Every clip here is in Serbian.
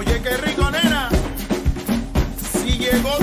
Oye, qué rico, nena. Si llegó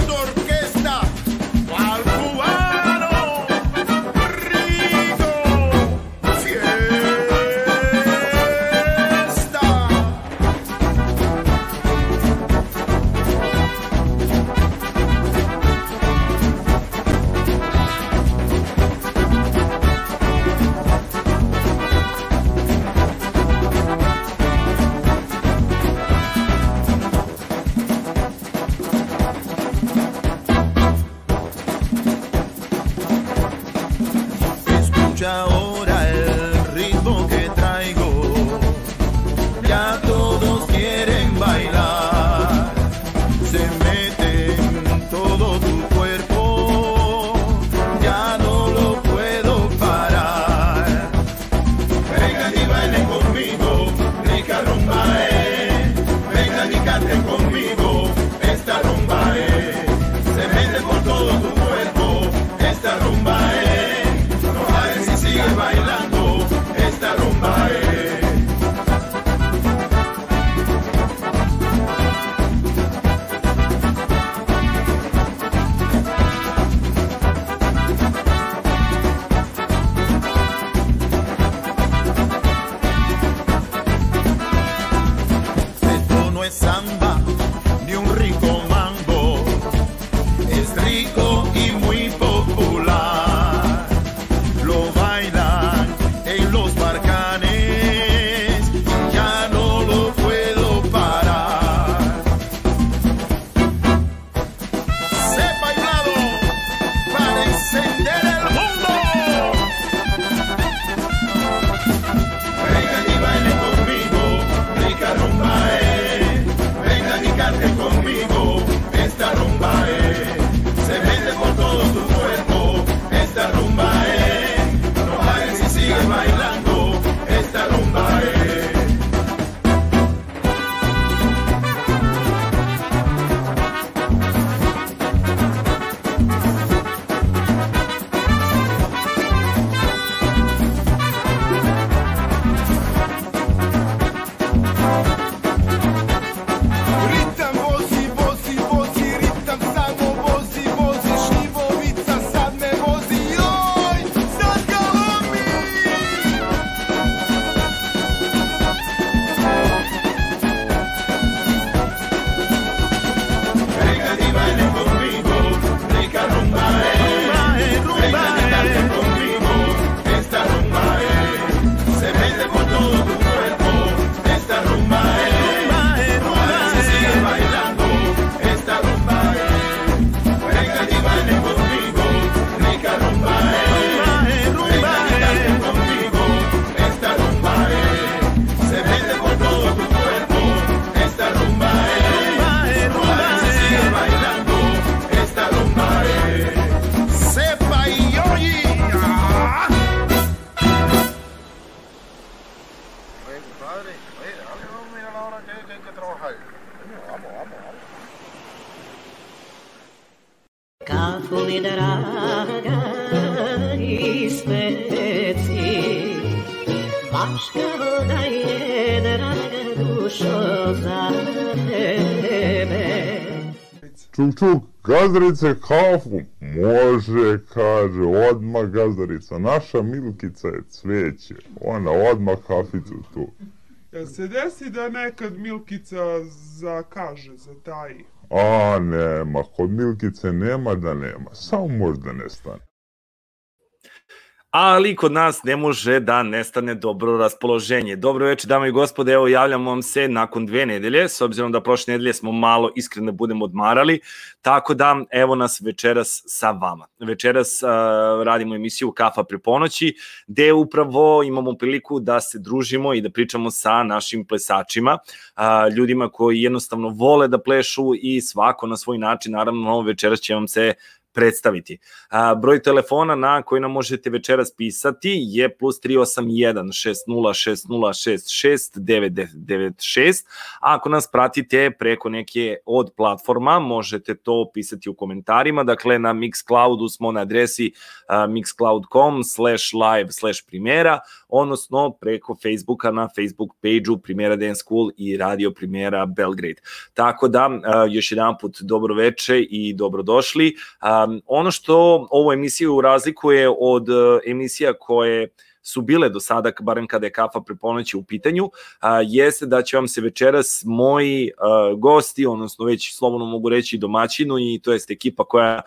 Baš kao da je draga dušo za tebe Čuk, čuk, gazdarice kafu. Može, kaže, odmah gazdarica. Naša Milkica je cveće. Ona odmah kaficu tu. Jel se desi da nekad Milkica zakaže za taj? A, nema, kod Milkice nema da nema. Samo možda ne stane. Ali kod nas ne može da nestane dobro raspoloženje. Dobro večer, dame i gospode, evo javljam vam se nakon dve nedelje, s obzirom da prošle nedelje smo malo iskreno budemo odmarali, tako da evo nas večeras sa vama. Večeras uh, radimo emisiju Kafa pre ponoći, gde upravo imamo priliku da se družimo i da pričamo sa našim plesačima, uh, ljudima koji jednostavno vole da plešu i svako na svoj način, naravno večeras će vam se predstaviti. A, broj telefona na koji nam možete večeras pisati je plus 381 606066 996. A ako nas pratite preko neke od platforma, možete to pisati u komentarima. Dakle, na Mixcloudu smo na adresi mixcloud.com slash live slash primera, odnosno preko Facebooka na Facebook page-u Primera Dance School i Radio Primera Belgrade. Tako da, još jedan put dobro veče i dobrodošli. Um, ono što ovu emisiju razlikuje od uh, emisija koje su bile do sada, barem kada je kafa pre ponoći u pitanju, a, jeste da će vam se večeras moji a, gosti, odnosno već slobodno mogu reći domaćinu i to jest ekipa koja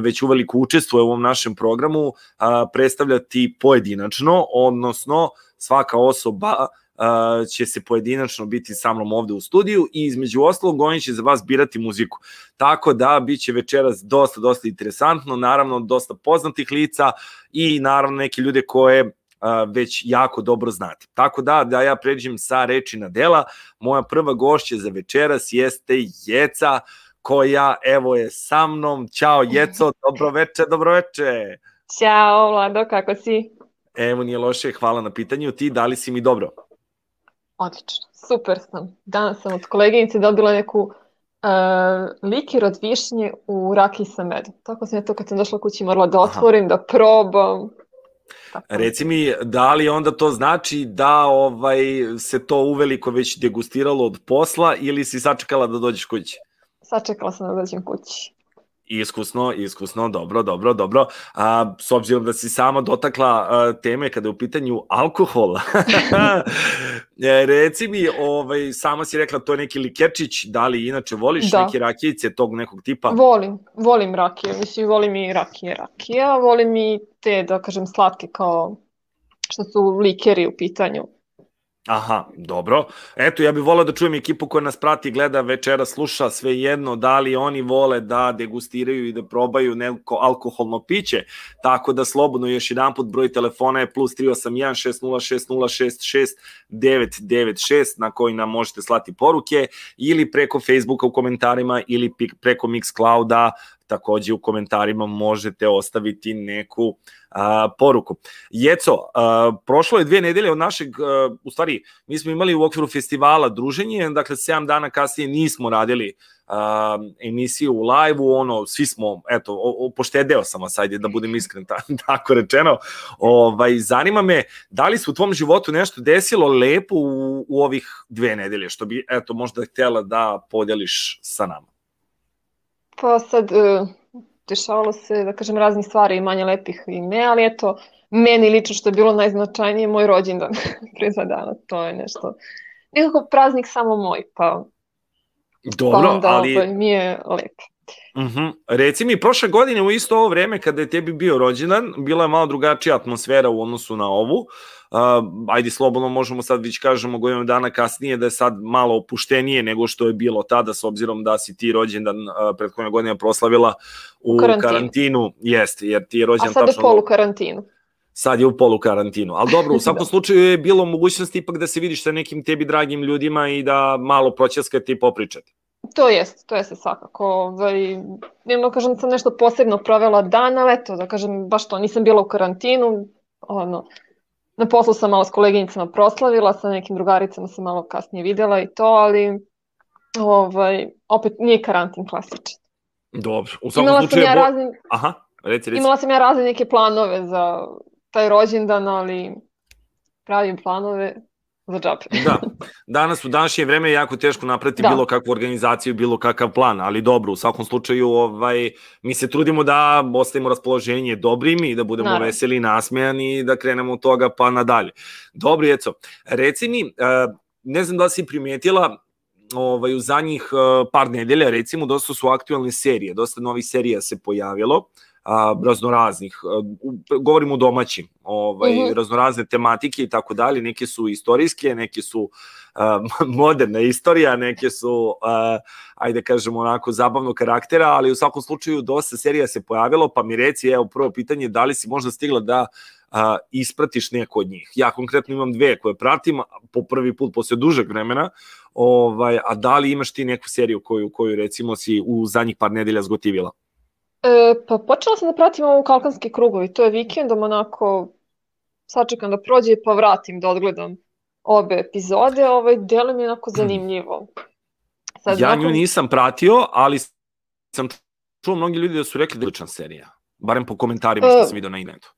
već uveliko učestvuje u ovom našem programu, a, predstavljati pojedinačno, odnosno svaka osoba uh, će se pojedinačno biti sa mnom ovde u studiju i između ostalog oni će za vas birati muziku. Tako da biće večeras dosta, dosta interesantno, naravno dosta poznatih lica i naravno neke ljude koje već jako dobro znate. Tako da, da ja pređem sa reči na dela, moja prva gošća za večeras jeste Jeca, koja evo je sa mnom. Ćao Jeco, dobro veče, dobro veče. Ćao Vlado, kako si? Evo nije loše, hvala na pitanju. Ti, da li si mi dobro? Odlično, super sam. Danas sam od koleginice dobila neku uh, likir od višnje u raki sa medom. Tako sam ja to kad sam došla kući morala da otvorim, Aha. da probam. Tako. Reci mi, da li onda to znači da ovaj se to uveliko već degustiralo od posla ili si sačekala da dođeš kući? Sačekala sam da dođem kući. Iskusno, iskusno, dobro, dobro, dobro. A, s obzirom da si sama dotakla a, teme kada je u pitanju alkohola, e, reci mi, ovaj, sama si rekla to je neki likerčić, da li inače voliš da. neke rakijice tog nekog tipa? Volim, volim rakije, mislim volim i rakije rakija, volim i te, da kažem, slatke kao što su likeri u pitanju. Aha, dobro. Eto, ja bih volao da čujem ekipu koja nas prati, gleda večera, sluša sve jedno, da li oni vole da degustiraju i da probaju neko alkoholno piće, tako da slobodno još jedan put broj telefona je plus 381 606 na koji nam možete slati poruke ili preko Facebooka u komentarima ili preko Mixclouda takođe u komentarima možete ostaviti neku a, poruku. Jeco, a, prošlo je dve nedelje od našeg, a, u stvari, mi smo imali u okviru festivala druženje, dakle 7 dana kasnije nismo radili a, emisiju u live-u, ono, svi smo, eto, o, o, poštedeo sam vas, ajde da budem iskren, ta, tako rečeno. Ovaj, zanima me, da li se u tvom životu nešto desilo lepo u, u ovih dve nedelje, što bi, eto, možda htjela da podeliš sa nama? Pa sad, uh, dešavalo se, da kažem, razne stvari, manje lepih i ne, ali eto, meni lično što je bilo najznačajnije, moj rođendan pre dva dana, to je nešto, nekako praznik samo moj, pa, Dobro, pa onda ali... ovaj, mi je lepo. Uh mhm. -huh. Reci mi, prošle godine u isto ovo vreme kada je tebi bio rođendan, bila je malo drugačija atmosfera u odnosu na ovu. Uh, ajde, slobodno možemo sad već kažemo godinu dana kasnije da je sad malo opuštenije nego što je bilo tada, s obzirom da si ti rođendan uh, prethodne godine proslavila u karantinu. karantinu. Jeste, jer ti je rođendan tačno... A sad je polu karantinu sad je u polu karantinu. Ali dobro, u svakom da. slučaju je bilo mogućnost ipak da se vidiš sa nekim tebi dragim ljudima i da malo proćeskati i popričati. To jest, to jeste svakako. Ovaj, nema kažem sam nešto posebno provela dan, ali eto, da kažem, baš to, nisam bila u karantinu, ono, na poslu sam malo s koleginicama proslavila, sa nekim drugaricama sam malo kasnije videla i to, ali ovaj, opet nije karantin klasičan. Dobro, u svakom imala slučaju... Sam ja razne, Aha, reci, reci. Imala sam ja razne neke planove za taj rođendan, ali pravim planove za džabe. da, danas u današnje vreme je jako teško napraviti da. bilo kakvu organizaciju, bilo kakav plan, ali dobro, u svakom slučaju ovaj, mi se trudimo da ostavimo raspoloženje dobrim i da budemo Naravno. veseli i nasmejani i da krenemo od toga pa nadalje. Dobro, Jeco, reci mi, eh, ne znam da si primetila, ovaj, u zadnjih eh, par nedelja, recimo, dosta su aktualne serije, dosta novih serija se pojavilo, a, raznoraznih, a, govorimo o domaćim, ovaj, uh mhm. -huh. raznorazne tematike i tako dalje, neke su istorijske, neke su a, moderna istorija, neke su, a, ajde kažemo onako, zabavno karaktera, ali u svakom slučaju dosta serija se pojavilo, pa mi reci, evo, prvo pitanje, da li si možda stigla da a, ispratiš neko od njih. Ja konkretno imam dve koje pratim, po prvi put posle dužeg vremena, ovaj, a da li imaš ti neku seriju koju, koju recimo si u zadnjih par nedelja zgotivila? E, pa počela sam da pratim ovo Kalkanski krugovi, to je vikendom onako sačekam da prođe pa vratim da odgledam obe epizode, ovaj delo mi je onako zanimljivo. Sad, Ja nakon- nju nisam pratio, ali sam čuo mnogi ljudi da su rekli da je odlična serija. Barem po komentarima što E, sam vidio na internetu.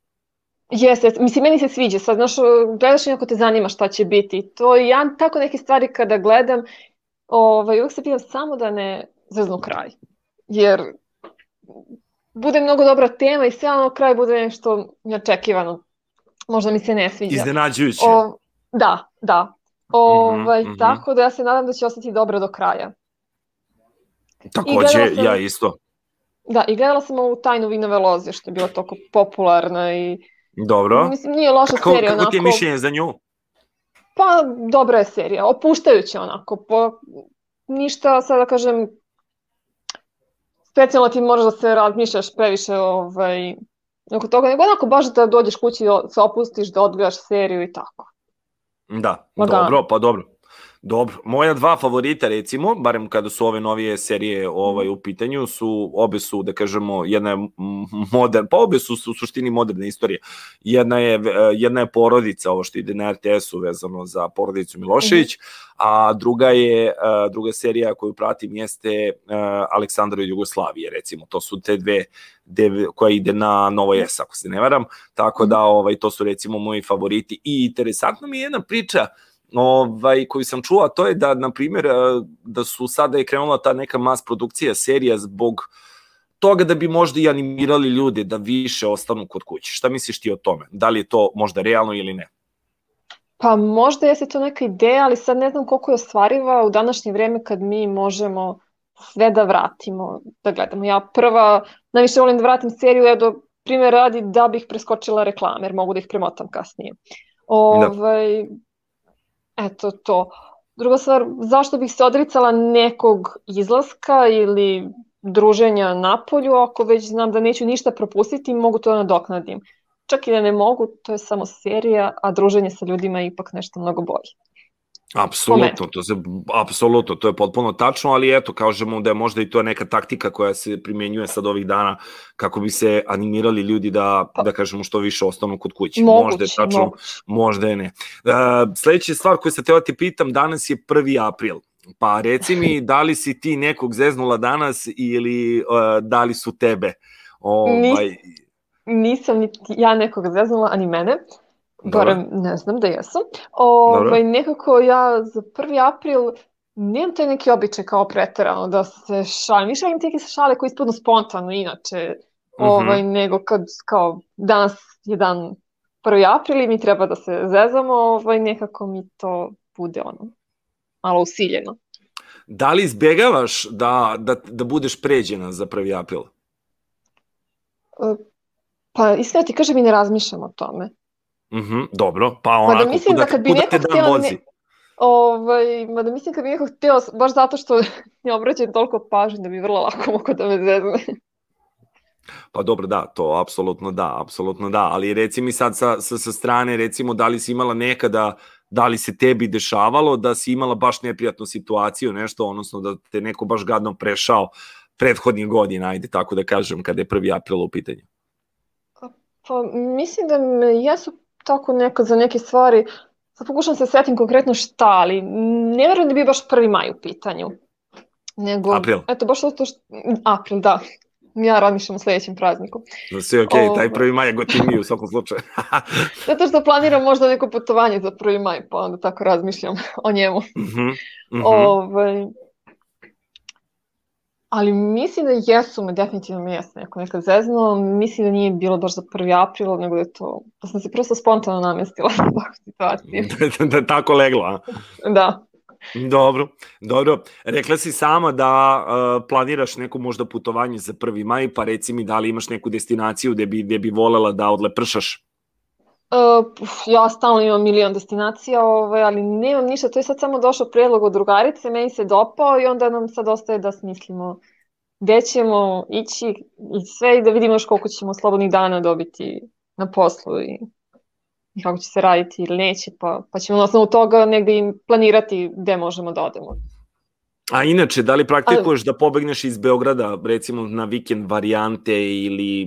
Jeste, jeste. mislim, meni se sviđa. Sad, znaš, gledaš i ako te zanima šta će biti. To i ja tako neke stvari kada gledam, ovaj, uvijek se pitam samo da ne zeznu kraj. Jer bude mnogo dobra tema i sve ono kraj bude nešto neočekivano. Možda mi se ne sviđa. Iznenađujuće. O, da, da. Ovaj, mhm. Tako da ja se nadam da će ostati dobro do kraja. Takođe, sam- ja isto. Da, i gledala sam ovu tajnu vinove loze, što je bila toliko popularna i Dobro. mislim nije loša Kako, serija kako onako. ti je mišljenje za nju? Pa, dobra je serija, opuštajuća onako, po, ništa, sad da kažem, specijalno ti moraš da se razmišljaš previše ovaj, oko toga, nego onako baš da dođeš kući, da se opustiš, da odgledaš seriju i tako. Da, Lagano. dobro, pa dobro. Dobro, moja dva favorita recimo, barem kada su ove novije serije ovaj u pitanju, su obe su da kažemo jedna je modern, pa obe su, su u suštini moderne istorije. Jedna je e, jedna je porodica, ovo što ide na RTS-u vezano za porodicu Milošević, a druga je e, druga serija koju pratim jeste e, Aleksandar od Jugoslavije, recimo. To su te dve, dve koja ide na Novo S, ako se ne varam. Tako da ovaj to su recimo moji favoriti i interesantna mi je jedna priča ovaj, koju sam čuo, a to je da, na primjer, eh, da su sada je krenula ta neka mas produkcija serija zbog toga da bi možda i animirali ljude da više ostanu kod kuće. Šta misliš ti o tome? Da li je to možda realno ili ne? Pa možda jeste to neka ideja, ali sad ne znam koliko je ostvariva u današnje vreme kad mi možemo sve da vratimo, da gledamo. Ja prva, najviše volim da vratim seriju, evo do primjer radi da bih preskočila reklame, jer mogu da ih premotam kasnije. Ovaj, eto to. Druga stvar, zašto bih se odricala nekog izlaska ili druženja na polju, ako već znam da neću ništa propustiti, mogu to da nadoknadim. Čak i da ne mogu, to je samo serija, a druženje sa ljudima je ipak nešto mnogo bolje. Apsolutno, to se apsolutno, to je potpuno tačno, ali eto, kažemo da je možda i to neka taktika koja se primenjuje sad ovih dana kako bi se animirali ljudi da da kažemo što više ostanu kod kuće. možda je Moguće, tačno, moguće. možda je ne. Uh, sledeća stvar koju sam teo da ti pitam, danas je 1. april. Pa reci mi, da li si ti nekog zeznula danas ili uh, da li su tebe? Ovaj, Nisam ni ja nekog zeznula, ani mene. Barem ne znam da jesam. Ovaj, nekako ja za 1. april nemam taj neki običaj kao preterano da se šalim. I šalim teke šale koje ispadnu spontano inače. Mhm. Ovaj, nego kad kao danas je dan 1. april i mi treba da se zezamo, ovaj, nekako mi to bude ono malo usiljeno. da li izbegavaš da, da, da budeš pređena za 1. april? Pa iskreno ti kažem i ne razmišljam o tome. Mhm, dobro, pa Mada onako, mislim kuda, da kad bi kuda neko te dan vozi? ne- Ovaj, mada mislim kad bi neko hteo, baš zato što ne obraćam toliko pažnje da bi vrlo lako mogo da me zezne. Pa dobro, da, to apsolutno da, apsolutno da, ali reci mi sad sa, sa, sa strane, recimo, da li si imala nekada, da li se tebi dešavalo da si imala baš neprijatnu situaciju, nešto, odnosno da te neko baš gadno prešao prethodnih godina, ajde tako da kažem, kada je 1. april u pitanju. Pa mislim da me jesu tako nekad za neke stvari, sad pokušam se setim konkretno šta, ali ne verujem da bi baš 1. maj u pitanju. Nego, April. eto, baš zato što, april, da. Ja razmišljam o sledećem prazniku. Da sve okej, okay, taj Ovaj. 1. maj je gotivniji u svakom slučaju. Zato što planiram možda neko putovanje za 1. maj, pa onda tako razmišljam o njemu. Mhm, mhm. Ovaj, ali mislim da jesu me, definitivno me jesu neko nekad zeznuo. Mislim da nije bilo baš za 1. april, nego da je to, da sam se prosto spontano namestila na takvu situaciju. da, da je tako leglo, a? Da. Dobro, dobro. Rekla si sama da uh, planiraš neko možda putovanje za 1. maj, pa reci mi da li imaš neku destinaciju gde bi, gde bi volela da odlepršaš? Uh, ja stalno imam milion destinacija, ovaj, ali nemam ništa, to je sad samo došao predlog od drugarice, meni se dopao i onda nam sad ostaje da smislimo gde ćemo ići i sve i da vidimo još koliko ćemo slobodnih dana dobiti na poslu i, i kako će se raditi ili neće, pa, pa ćemo na osnovu toga negde im planirati gde možemo da odemo. A inače, da li praktikuješ da pobegneš iz Beograda, recimo na vikend varijante ili, e,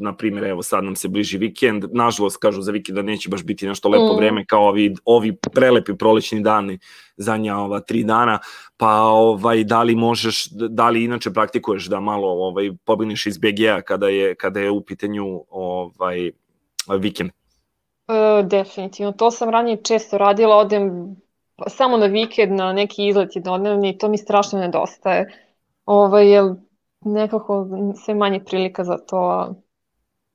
na primjer, evo sad nam se bliži vikend, nažalost kažu za vikend da neće baš biti nešto lepo Mm. vreme kao ovi, ovi prelepi prolećni dani zadnja ova tri dana, pa ovaj, da li možeš, da li inače praktikuješ da malo ovaj, pobegneš iz BG-a kada je, kada je u pitanju ovaj, vikend? E, definitivno, to sam ranije često radila, odem samo na vikend, na neki izlet jednodnevni, to mi strašno nedostaje. Ovaj, jer nekako sve manje prilika za to,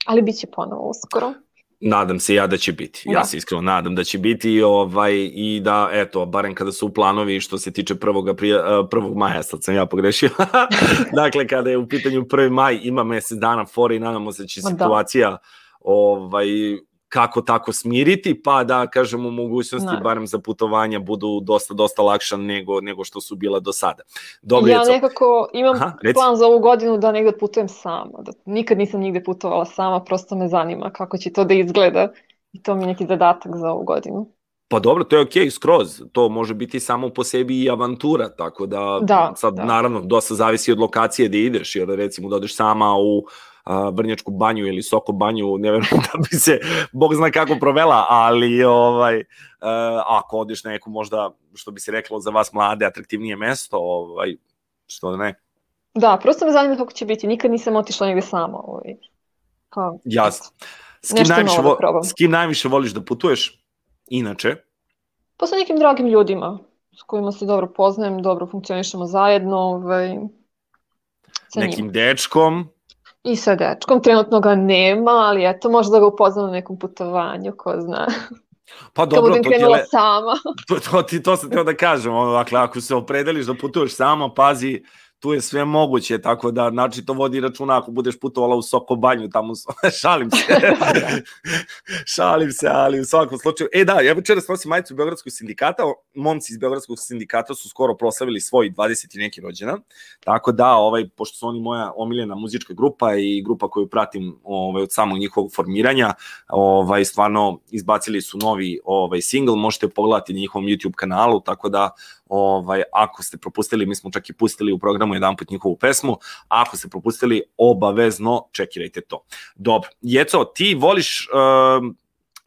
ali bit će ponovo uskoro. Nadam se ja da će biti. Ja Da. se iskreno nadam da će biti ovaj, i da, eto, barem kada su planovi što se tiče 1. Aprila, eh, 1. maja, sad sam ja pogrešio. dakle, kada je u pitanju 1. maj, ima mesec dana fora i nadamo se da će da. situacija ovaj, kako tako smiriti, pa da, kažemo, mogućnosti barem za putovanja budu dosta, dosta lakša nego, nego što su bila do sada. Dobro, ja nekako imam Aha, reci. plan za ovu godinu da negde putujem sama. Da, nikad nisam nigde putovala sama, prosto me zanima kako će to da izgleda. I to mi je neki zadatak za ovu godinu. Pa dobro, to je okej, okay, skroz. To može biti samo po sebi i avantura, tako da, Da, sad da. naravno dosta zavisi od lokacije gde ideš, jer recimo da odeš sama u a, Vrnjačku banju ili Soko banju, ne verujem da bi se, bog zna kako provela, ali ovaj, a, ako odeš na neku možda, što bi se reklo za vas mlade, atraktivnije mesto, ovaj, što da ne, Da, prosto me zanima kako će biti. Nikad nisam otišla negde sama. Ovaj. Kao, jasno. S kim, najviše, da s kim najviše voliš da putuješ? Inače, Pa sa nekim dragim ljudima s kojima se dobro poznajem, dobro funkcionišemo zajedno. Ovaj, sa njima. nekim dečkom, I sa dečkom. Trenutno ga nema, ali eto, možda ga upoznam na nekom putovanju, ko zna. pa dobro, to ti je sama. to, to, ti, to sam teo da kažem, ono, dakle, ako se opredeliš da putuješ sama, pazi, tu je sve moguće, tako da, znači, to vodi računa ako budeš putovala u Soko banju, tamo, šalim se, šalim se, ali u svakom slučaju, e da, ja večeras nosim majicu Beogradskog sindikata, momci iz Beogradskog sindikata su skoro proslavili svoj 20. i neki rođendan, tako da, ovaj, pošto su oni moja omiljena muzička grupa i grupa koju pratim ovaj, od samog njihovog formiranja, ovaj stvarno izbacili su novi ovaj single, možete pogledati na njihovom YouTube kanalu, tako da ovaj ako ste propustili, mi smo čak i pustili u programu jedanput njihovu pesmu, ako ste propustili, obavezno čekirajte to. Dobro, Jeco, ti voliš um,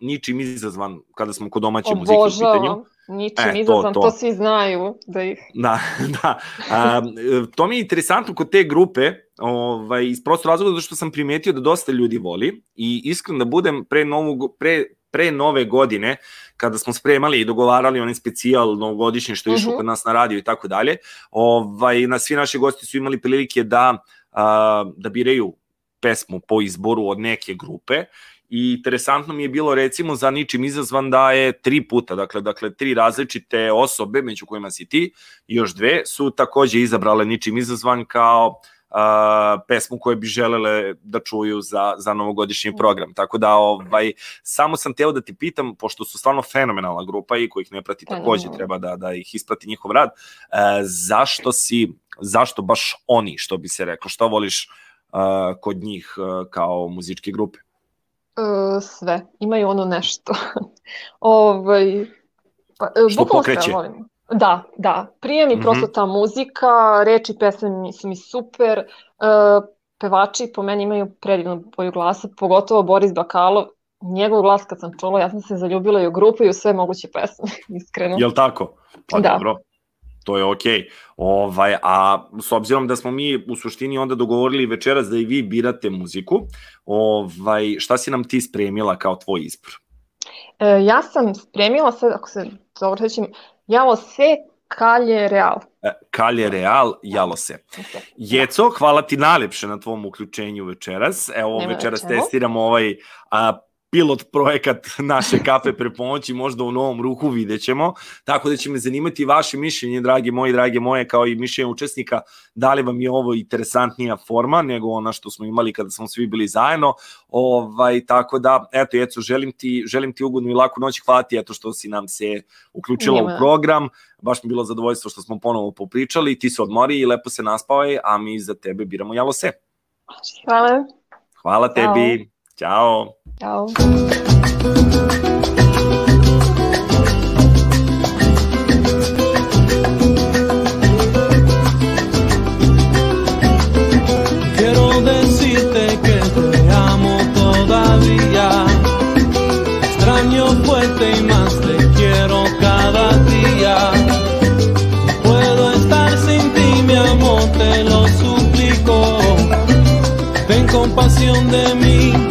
ničim izazvan kada smo kod domaće muzike u pitanju? Ničim E, to, izazvan, to. to svi znaju da ih Da, da. A, to mi je interesantno kod te grupe, ovaj, iz prostog razloga zato što sam primetio da dosta ljudi voli i iskreno da budem pre, novu, go- pre, pre nove godine, kada smo spremali i dogovarali onaj specijal novogodišnji što je išao Mhm. kod nas na radio i tako dalje, ovaj, na svi naši gosti su imali prilike da, a, da biraju pesmu po izboru od neke grupe i interesantno mi je bilo recimo za ničim izazvan da je tri puta, dakle, dakle tri različite osobe, među kojima si ti, još dve, su takođe izabrale ničim izazvan kao a, pesmu koje bi želele da čuju za, za novogodišnji program. Tako da, ovaj, samo sam teo da ti pitam, pošto su stvarno fenomenalna grupa i kojih ne prati takođe, treba da, da ih isprati njihov rad, e, zašto si, zašto baš oni, što bi se reklo, što voliš e, kod njih e, kao muzičke grupe? sve. Imaju ono nešto. ovaj, pa, Što bukvalno sve pokreće. volim. Da, da. Prije mi Mhm. prosto ta muzika, reči pesme mi su mi super, e, pevači po meni imaju predivnu boju glasa, pogotovo Boris Bakalov. Njegov glas kad sam čula, ja sam se zaljubila i u grupu i u sve moguće pesme, iskreno. Jel tako? Pa Da. dobro. To je okej. Ovaj, a s obzirom da smo mi u suštini onda dogovorili večeras da i vi birate muziku, ovaj, šta si nam ti spremila kao tvoj izbor? E, ja sam spremila sad, ako se dobro sećam, Jalo se kalje real. E, Kalje Real, jalo se. Jeco, hvala ti najlepše na tvom uključenju večeras. Evo, Nema večeras testiramo ovaj a, pilot projekat naše kafe pre pomoći, možda u novom ruhu vidjet ćemo. Tako da će me zanimati vaše mišljenje, dragi moji, drage moje, kao i mišljenje učesnika, da li vam je ovo interesantnija forma nego ona što smo imali kada smo svi bili zajedno. Ovaj, tako da, eto, Jeco, želim ti, želim ti ugodnu i laku noć. Hvala ti, eto, što si nam se uključila Nema. u program. Baš mi bilo zadovoljstvo što smo ponovo popričali. Ti se odmori i lepo se naspavaj, a mi za tebe biramo Jalo se. Hvala. Hvala Chao. Chao. Quiero decirte que te amo todavía. Extraño fuerte y más te quiero cada día. Puedo estar sin ti, mi amor, te lo suplico. Ten compasión de mí.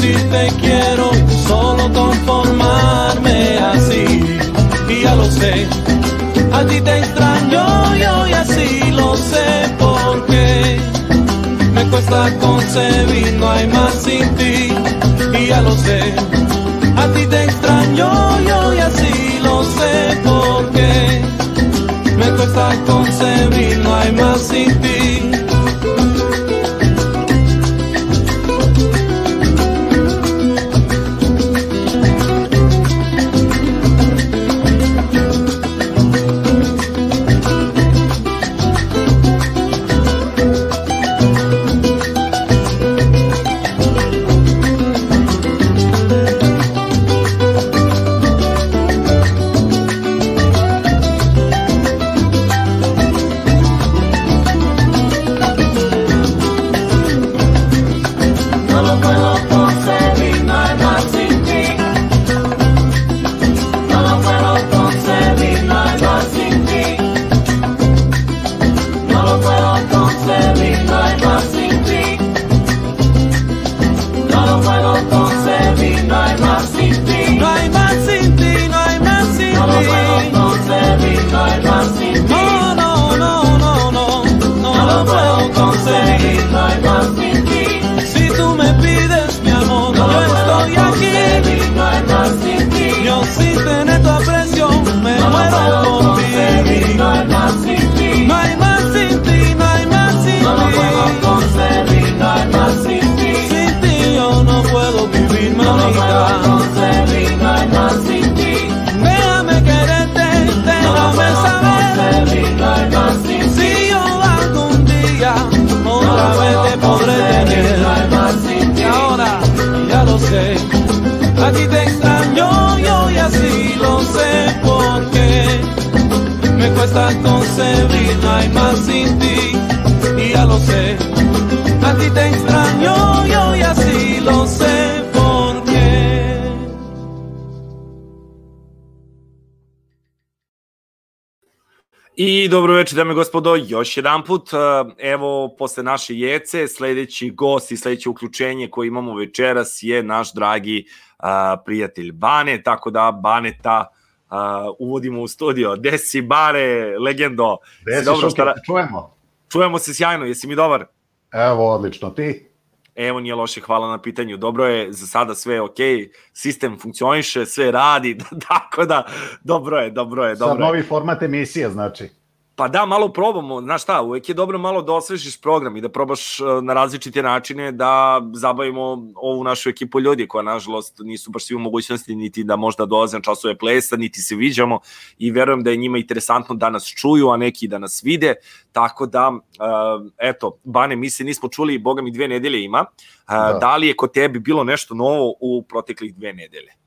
Saber decirte quiero, solo conformarme así. Y ya lo sé, a ti te extraño yo y así lo sé porque me cuesta concebir, no hay más sin ti, y ya lo sé. A ti te extraño yo y así lo sé porque me cuesta concebir, no hay más sin ti. Dobro večer, dame i gospodo, još jedan put, evo, posle naše jece, sledeći gost i sledeće uključenje koje imamo večeras je naš dragi a, prijatelj Bane, tako da Baneta a, uvodimo u studio. Gde si, Bare, legendo? Gde si, dobro, šta- čujemo? Čujemo se sjajno, jesi mi dobar? Evo, odlično, ti? Evo, nije loše, hvala na pitanju. Dobro je, za sada sve je okej, sistem funkcioniše, sve radi, tako da, dobro je, dobro je, Sad dobro je. novi format emisije, znači. Pa da, malo probamo, znaš šta, uvek je dobro malo da osvežiš program i da probaš e, na različite načine da zabavimo ovu našu ekipu ljudi koja nažalost nisu baš svi u mogućnosti niti da možda dolaze na časove plesa, niti se viđamo i verujem da je njima interesantno da nas čuju, a neki da nas vide, tako da, e, eto, Bane, mi se nismo čuli, boga mi dve nedelje ima, E, Da. da li je kod tebi bilo nešto novo u proteklih dve nedelje?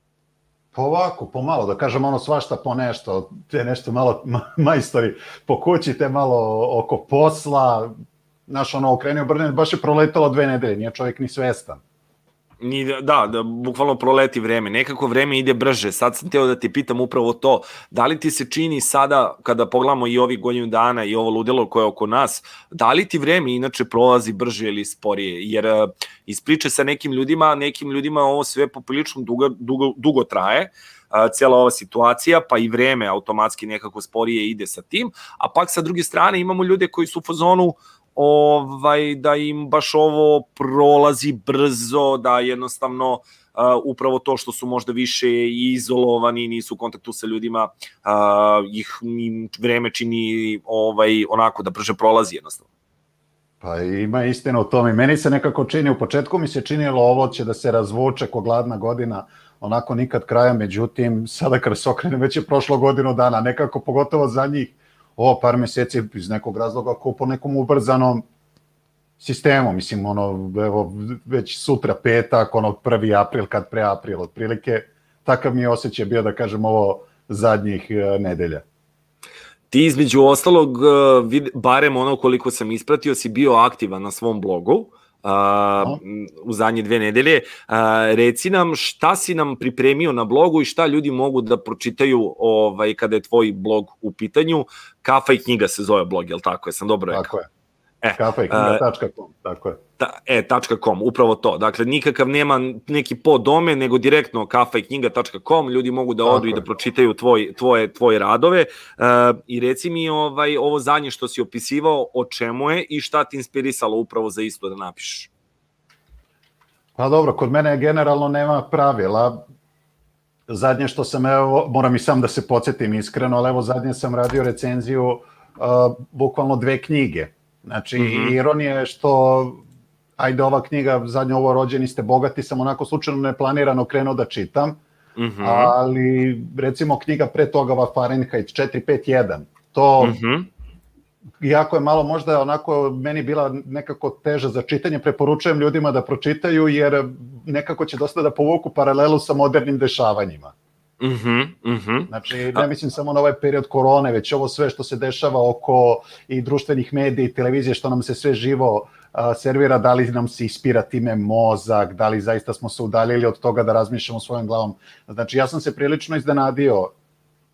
Pa ovako, pomalo, da kažem ono svašta po nešto, te nešto malo ma- majstori po kući, te malo oko posla, znaš, ono, okreni obrne, baš je proletalo dve nedelje, nije čovjek ni svestan. Ni, da, da, bukvalno proleti vreme. Nekako vreme ide brže. Sad sam teo da te pitam upravo to. Da li ti se čini sada, kada pogledamo i ovih godinu dana i ovo ludilo koje je oko nas, da li ti vreme inače prolazi brže ili sporije? Jer uh, iz priče sa nekim ljudima, nekim ljudima ovo sve poprilično dugo, dugo, dugo traje, uh, cijela ova situacija, pa i vreme automatski nekako sporije ide sa tim, a pak sa druge strane imamo ljude koji su u fazonu ovaj da im baš ovo prolazi brzo, da jednostavno uh, upravo to što su možda više izolovani, nisu u kontaktu sa ljudima, uh, ih im vreme čini ovaj onako da brže prolazi jednostavno. Pa ima istina u tome. Meni se nekako čini, u početku mi se činilo ovo će da se razvuče ko gladna godina, onako nikad kraja, međutim, sada kada se okrenem, već je prošlo godinu dana, nekako pogotovo za njih, ovo par meseci iz nekog razloga ko po nekom ubrzanom sistemu, mislim, ono, evo, već sutra petak, ono, 1. april, kad pre april, otprilike, takav mi je osjećaj bio, da kažem, ovo zadnjih e, nedelja. Ti između ostalog, e, barem ono koliko sam ispratio, si bio aktivan na svom blogu a, u zadnje dve nedelje. A, reci nam šta si nam pripremio na blogu i šta ljudi mogu da pročitaju ovaj, kada je tvoj blog u pitanju. Kafa i knjiga se zove blog, je li tako? Jesam dobro rekao? Tako je. E, Kafa i knjiga.com, tako je. Ta, e, .com, upravo to. Dakle, nikakav nema neki poddomen, nego direktno kafa i knjiga.com, ljudi mogu da Tako odu i da pročitaju tvoj, tvoje, tvoje radove. E, I reci mi ovaj, ovo zadnje što si opisivao, o čemu je i šta ti inspirisalo upravo za isto da napišeš? Pa dobro, kod mene generalno nema pravila. Zadnje što sam, evo, moram i sam da se podsjetim iskreno, ali evo zadnje sam radio recenziju uh, bukvalno dve knjige. Znači, mm. -hmm. ironija je što, ajde ova knjiga, zadnje ovo rođeni ste bogati, sam onako slučajno neplanirano krenuo da čitam, Mm -hmm. ali recimo knjiga pre toga ova Fahrenheit 451, to Mm -hmm. iako je malo možda onako meni bila nekako teža za čitanje, preporučujem ljudima da pročitaju jer nekako će dosta da povuku paralelu sa modernim dešavanjima. Mm -hmm. Mm. Znači, ne mislim samo na ovaj period korone, već ovo sve što se dešava oko i društvenih medija i televizije, što nam se sve živo a, servira, da li nam se ispira time mozak, da li zaista smo se udaljili od toga da razmišljamo svojom glavom. Znači, ja sam se prilično iznenadio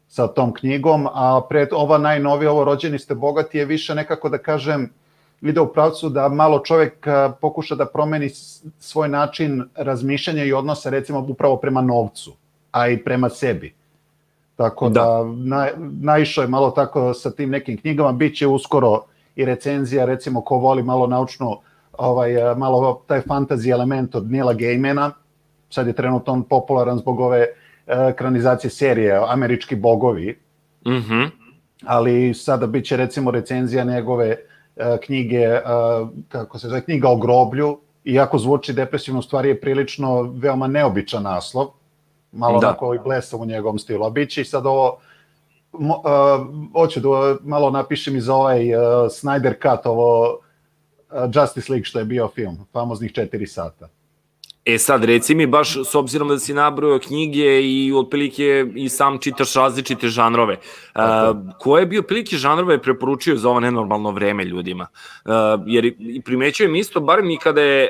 sa tom knjigom, a pred ova najnovija, ovo Rođeni ste bogati, je više nekako da kažem, ide u pravcu da malo čovek pokuša da promeni svoj način razmišljanja i odnosa recimo upravo prema novcu, a i prema sebi. Tako da, da na, naišao je malo tako sa tim nekim knjigama, bit će uskoro i recenzija, recimo ko voli malo naučno, ovaj, malo taj fantasy element od Nila Gaimana, sad je trenutno on popularan zbog ove e, ekranizacije serije Američki bogovi, Mm -hmm. ali sada bit će recimo recenzija njegove e, knjige, e, kako se zove, knjiga o groblju, iako zvuči depresivno, stvari je prilično veoma neobičan naslov, malo Da. onako i blesav u njegovom stilu, a bit će i sad ovo, mo, uh, hoću da malo napišem i za ovaj uh, Snyder Cut, ovo uh, Justice League što je bio film, famoznih 4 sata. E sad, reci mi baš, s obzirom da si nabrojao knjige i otprilike i sam čitaš različite žanrove, uh, koje bi otprilike žanrove preporučio za ovo nenormalno vreme ljudima? Uh, jer i primećujem isto, barem i kada, je,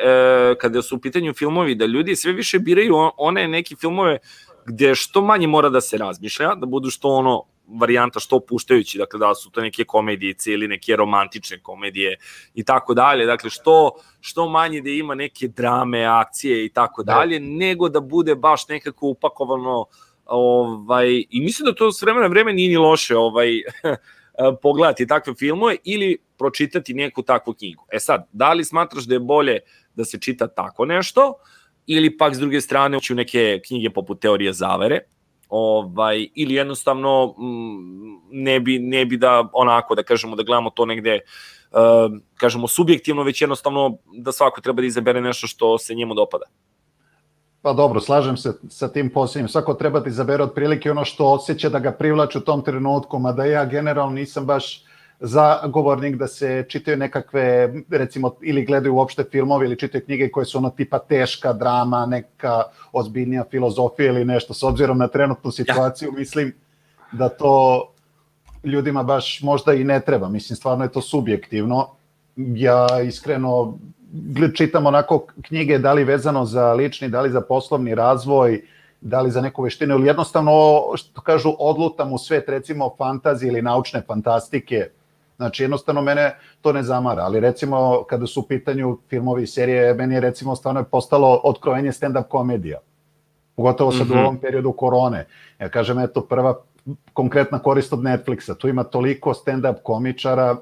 uh, kada su u pitanju filmovi, da ljudi sve više biraju on- one neke filmove gde što manje mora da se razmišlja, da budu što ono varijanta što puštajući, dakle da su to neke komedijice ili neke romantične komedije i tako dalje, dakle što, što manje da ima neke drame, akcije i tako dalje, nego da bude baš nekako upakovano ovaj, i mislim da to s vremena na vreme nije ni loše ovaj, pogledati takve filmove ili pročitati neku takvu knjigu. E sad, da li smatraš da je bolje da se čita tako nešto ili pak s druge strane ući u neke knjige poput teorije zavere, ovaj ili jednostavno mm, ne bi ne bi da onako da kažemo da gledamo to negde uh, kažemo subjektivno već jednostavno da svako treba da izabere nešto što se njemu dopada. Pa dobro, slažem se sa tim posljednjim. Svako treba da izabere otprilike ono što osjeća da ga privlači u tom trenutku, mada ja generalno nisam baš zagovornik da se čitaju nekakve, recimo, ili gledaju uopšte filmove ili čitaju knjige koje su ono tipa teška drama, neka ozbiljnija filozofija ili nešto. S obzirom na trenutnu situaciju, mislim da to ljudima baš možda i ne treba. Mislim, stvarno je to subjektivno. Ja iskreno čitam onako knjige da li vezano za lični, da li za poslovni razvoj, da li za neku veštinu, ili jednostavno, što kažu, odlutam u svet, recimo, fantazije ili naučne fantastike. Znači, jednostavno mene to ne zamara, ali recimo, kada su u pitanju filmovi i serije, meni je recimo stvarno je postalo otkrovenje stand-up komedija. Pogotovo sad mm -hmm. u ovom periodu korone. Ja kažem, eto, prva konkretna korist od Netflixa. Tu ima toliko stand-up komičara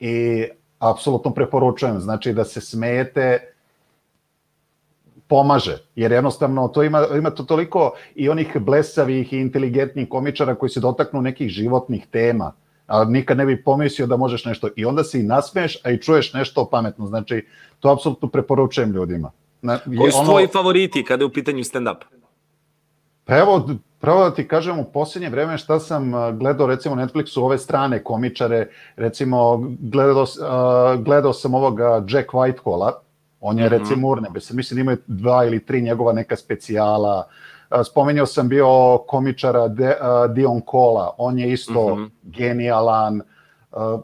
i apsolutno preporučujem. Znači da se smejete pomaže, jer jednostavno to ima, ima to toliko i onih blesavih i inteligentnih komičara koji se dotaknu nekih životnih tema, a nikad ne bi pomislio da možeš nešto i onda se i nasmeješ, a i čuješ nešto pametno. Znači, to apsolutno preporučujem ljudima. Na, Koji su ono... tvoji favoriti kada je u pitanju stand-up? Pa evo, pravo da ti kažem, u posljednje vreme šta sam gledao recimo Netflixu ove strane komičare, recimo gledao, gledao sam ovoga Jack Whitehola, on je Mhm. recimo urnebes, mislim da imaju dva ili tri njegova neka specijala, A, spomenuo sam bio komičara De, Dion Kola, on je isto Mhm. genijalan, a,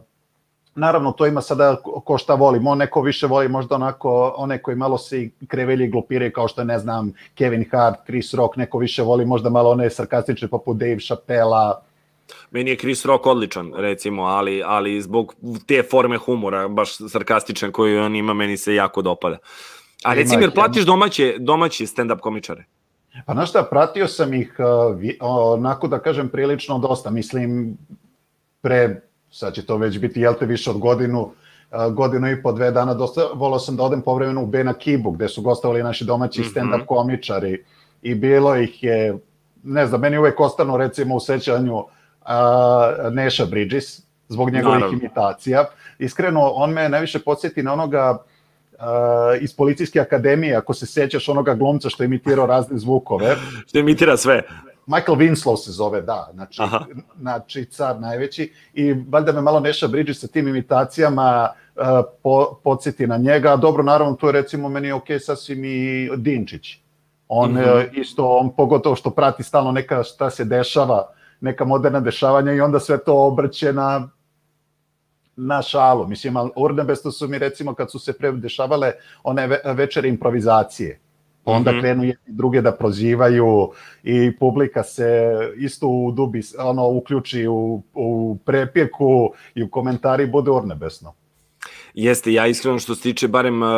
Naravno, to ima sada ko šta voli. Mo neko više voli možda onako, one koji malo se krevelji i glupiraju, kao što je, ne znam, Kevin Hart, Chris Rock, neko više voli možda malo one sarkastične poput Dave Chappella. Meni je Chris Rock odličan, recimo, ali, ali zbog te forme humora, baš sarkastičan koju on ima, meni se jako dopada. A jer ih platiš domaće, domaće stand-up komičare? Pa znaš šta, pratio sam ih uh, onako da kažem prilično dosta, mislim pre, sad će to već biti, jel te, više od godinu, uh, godinu i po dve dana, dosta, volao sam da odem povremeno u Bena Kibu, gde su gostovali naši domaći Mhm. stand-up komičari i bilo ih je, ne znam, meni uvek ostanu recimo u sećanju uh, Neša Bridges, zbog njegovih Naravno. imitacija. Iskreno, on me najviše podsjeti na onoga uh, iz policijske akademije, ako se sećaš onoga glumca što je imitirao razne zvukove. Što imitira sve. Michael Winslow se zove, da, znači, Aha. znači car najveći i valjda me malo Neša Bridges sa tim imitacijama uh, po, podsjeti na njega, dobro, naravno, tu je recimo meni ok sasvim i Dinčić. On Mhm. uh, isto, on pogotovo što prati stalno neka šta se dešava, neka moderna dešavanja i onda sve to obrće na na šalu. Mislim, ali urnebesno su mi recimo kad su se pre dešavale one ve večere improvizacije. Onda Mhm. krenu jedni druge da prozivaju i publika se isto u dubi, ono, uključi u, u prepjeku i u komentari bude urnebesno. Jeste, ja iskreno što se tiče barem uh,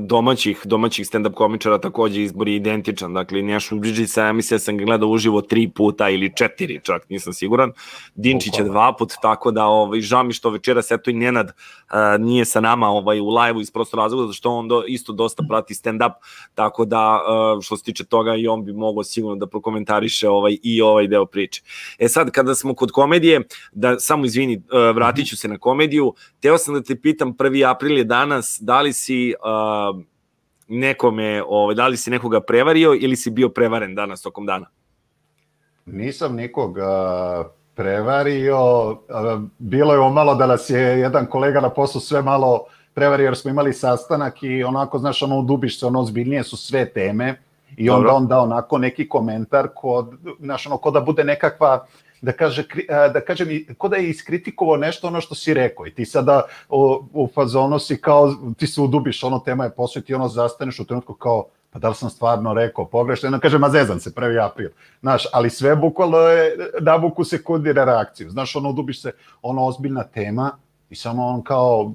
domaćih, domaćih stand-up komičara takođe izbor je identičan. Dakle, Nešu Bridgesa, ja mislim da sam ga gledao uživo tri puta ili četiri, čak nisam siguran. Dinčića Bukvalno. dva put, tako da ovaj, žao mi što večeras eto i Nenad uh, nije sa nama ovaj, u live-u iz prosto razloga, što on do, isto dosta prati stand-up, tako da uh, što se tiče toga i on bi mogao sigurno da prokomentariše ovaj, i ovaj deo priče. E sad, kada smo kod komedije, da samo izvini, vratit ću se na komediju, teo sam da te pitam, 1. april je danas, da li si uh, nekome, ovaj, da li si nekoga prevario ili si bio prevaren danas tokom dana? Nisam nikoga prevario, a, bilo je omalo da nas je jedan kolega na poslu sve malo prevario jer smo imali sastanak i onako, znaš, ono dubiš se, ono ozbiljnije su sve teme i onda Dobro. on da onako neki komentar kod, znaš, ono, ko da bude nekakva da kaže da kažem i- ko da je iskritikovao nešto ono što si rekao i ti sada u, u fazonu si kao ti se udubiš ono tema je posveti ono zastaneš u trenutku kao pa da li sam stvarno rekao pogrešno, jedno kaže, ma zezam se, 1. april. Znaš, ali sve bukvalno je nabuku sekundi na reakciju. Znaš, ono, udubiš se, ono, ozbiljna tema i samo on kao,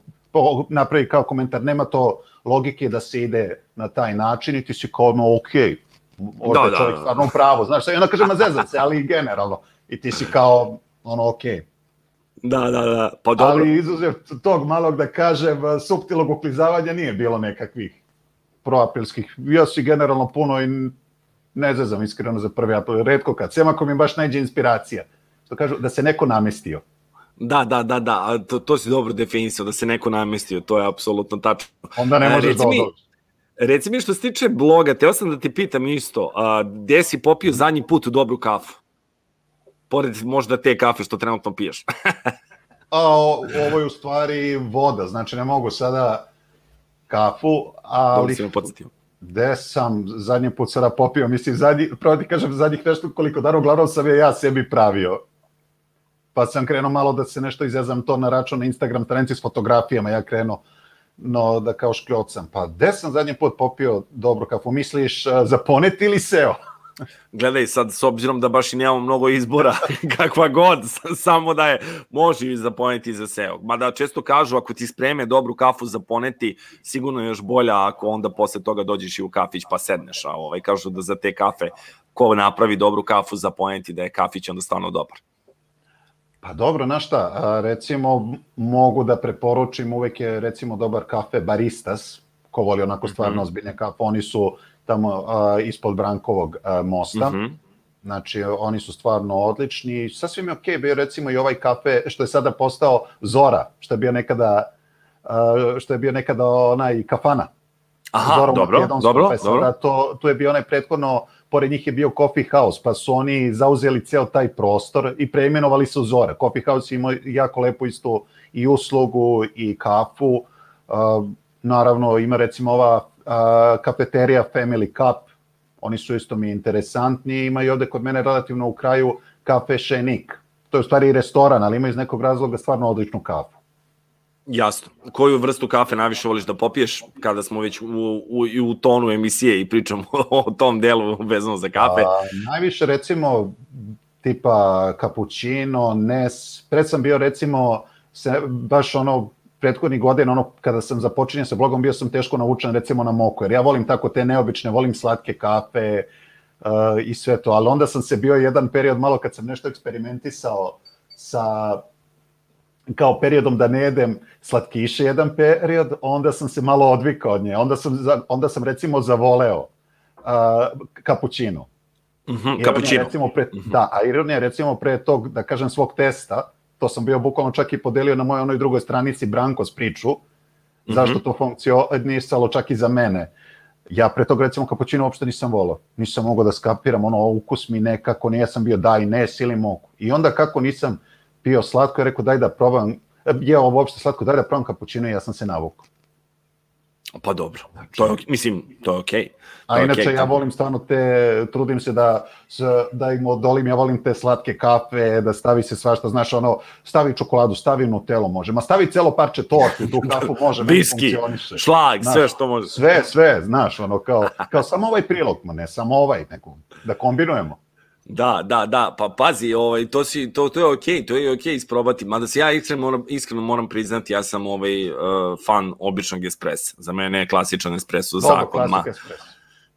napravi kao komentar, nema to logike da se ide na taj način i ti si kao, no, okej, možda Da, da, čovjek da. stvarno u pravu, znaš, i onda kaže, ma zezam se, ali generalno. I ti si kao, ono, okej. Da, da, da, pa dobro. Ali izuzev tog malog, da kažem, suptilog uklizavanja nije bilo nekakvih proaprilskih. Ja si generalno puno i ne zezam iskreno za prvi april, redko kad. Sem ako mi baš najde inspiracija. Što kažu, da se neko namestio. Da, da, da, da, a to, to si dobro definisao, da se neko namestio, to je apsolutno tačno. Onda ne E, možeš da. Reci mi što se tiče bloga, teo sam da ti pitam isto, a, gde si popio zadnji put dobru kafu? Pored možda te kafe što trenutno piješ. A o, ovo je u stvari voda, znači ne mogu sada kafu, Dobro ali si me podsjetio. gde sam zadnji put sada popio, mislim, zadnji, pravo ti kažem, zadnjih nešto koliko dana, uglavnom sam je ja sebi pravio. Pa sam krenuo malo da se nešto izezam to na račun na Instagram stranici s fotografijama, ja krenuo no da kao škljocam. Pa gde sam zadnji put popio dobru kafu? Misliš uh, za ponet ili seo? Gledaj, sad, s obzirom da baš i nemamo mnogo izbora, kakva god, samo da je, može i za poneti i za seo. Mada često kažu, ako ti spreme dobru kafu za poneti, sigurno je još bolja ako onda posle toga dođeš i u kafić pa sedneš, a ovaj, kažu da za te kafe, ko napravi dobru kafu za poneti, da je kafić onda stvarno dobar. Pa dobro, na šta, a, recimo mogu da preporučim, uvek je recimo dobar kafe Baristas, ko voli onako stvarno Mhm. ozbiljne kafe, oni su tamo a, ispod Brankovog a, mosta, Mhm. znači oni su stvarno odlični, sasvim je okej bio recimo i ovaj kafe što je sada postao Zora, što je bio nekada, a, što je bio nekada onaj kafana, Aha, Zorom dobro, dobro, pa dobro. To, tu je bio onaj prethodno, pored njih je bio Coffee House, pa su oni zauzeli ceo taj prostor i preimenovali se u Zora. Coffee House ima jako lepo isto i uslugu i kafu. Uh, naravno, ima recimo ova kafeterija Family Cup, oni su isto mi interesantni. Ima i ovde kod mene relativno u kraju kafe Šenik. To je u stvari i restoran, ali ima iz nekog razloga stvarno odličnu kafu. Jasno. Koju vrstu kafe najviše voliš da popiješ kada smo već u, u, u tonu emisije i pričamo o tom delu vezano za kafe? A, najviše recimo tipa cappuccino, nes, pred sam bio recimo se, baš ono prethodnih godina, ono kada sam započinjao sa blogom, bio sam teško naučen recimo na moku, jer ja volim tako te neobične, volim slatke kafe uh, i sve to, ali onda sam se bio jedan period malo kad sam nešto eksperimentisao sa kao periodom da ne jedem slatkiše jedan period, onda sam se malo odvikao od nje. Onda sam, onda sam recimo zavoleo uh, kapućino. Mhm, Ironija, Cappuccino. Recimo pre, Da, a ironija recimo pre tog, da kažem, svog testa, to sam bio bukvalno čak i podelio na mojoj onoj drugoj stranici Brankos priču, zašto to funkcionisalo čak i za mene. Ja pre tog recimo kapućino uopšte nisam volao. Nisam mogao da skapiram, ono ukus mi nekako, nije sam bio daj, ne, ili mogu. I onda kako nisam pio slatko, ja rekao daj da probam, jeo ovo uopšte slatko, daj da probam kapućino i ja sam se navukao. Pa dobro. To je, ok- mislim, to je okej. A To je inače okej. ja volim stvarno te, trudim se da, da im odolim, ja volim te slatke kafe, da stavi se svašta, znaš ono, stavi čokoladu, stavi nutelo može, ma stavi celo parče torte, tu kafu može, Viski, šlag, Znaš, sve što može. Sve, sve, znaš, ono, kao, kao samo ovaj prilog, ma ne, samo ovaj, neko, da kombinujemo. Da, da, da, pa pazi, ovaj, to, si, to, to je okej, to je okej isprobati, mada se ja iskreno moram, iskreno moram priznati, ja sam ovaj, uh, fan običnog espressa. Za mene je klasičan espresso Dobro, zakon. Ma, klasik espresso.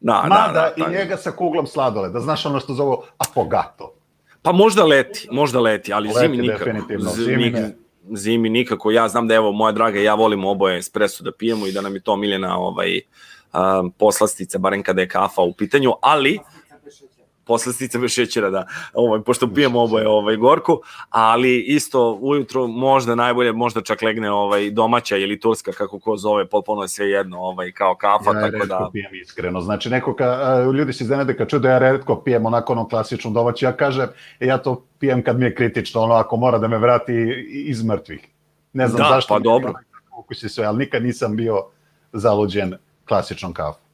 da, Mada da, da, i da. njega sa kuglom sladole, da znaš ono što zovu affogato. Pa možda leti, možda leti, ali Leti zimi nikako. zimi ne. Zimi nikako. Ja znam da evo moja draga ja volimo oboje espresso da pijemo i da nam je to miljena ovaj um, poslastica, barem kada je kafa u pitanju, ali poslastica bez šećera, da, ovaj, pošto pijemo oboje ovaj, gorku, ali isto ujutro možda najbolje, možda čak legne ovaj, domaća ili turska, kako ko zove, potpuno je sve jedno, ovaj, kao kafa, ja tako redko da... pijem iskreno. Znači, neko ka, ljudi se iznenade kad čuju da ja redko pijem onako ono klasično domaće, ja kažem, e, ja to pijem kad mi je kritično, ono ako mora da me vrati iz mrtvih. Ne znam Da, zašto. pa mi dobro. Ukus i sve, ali nikad nisam bio zaluđen klasičnom kafu.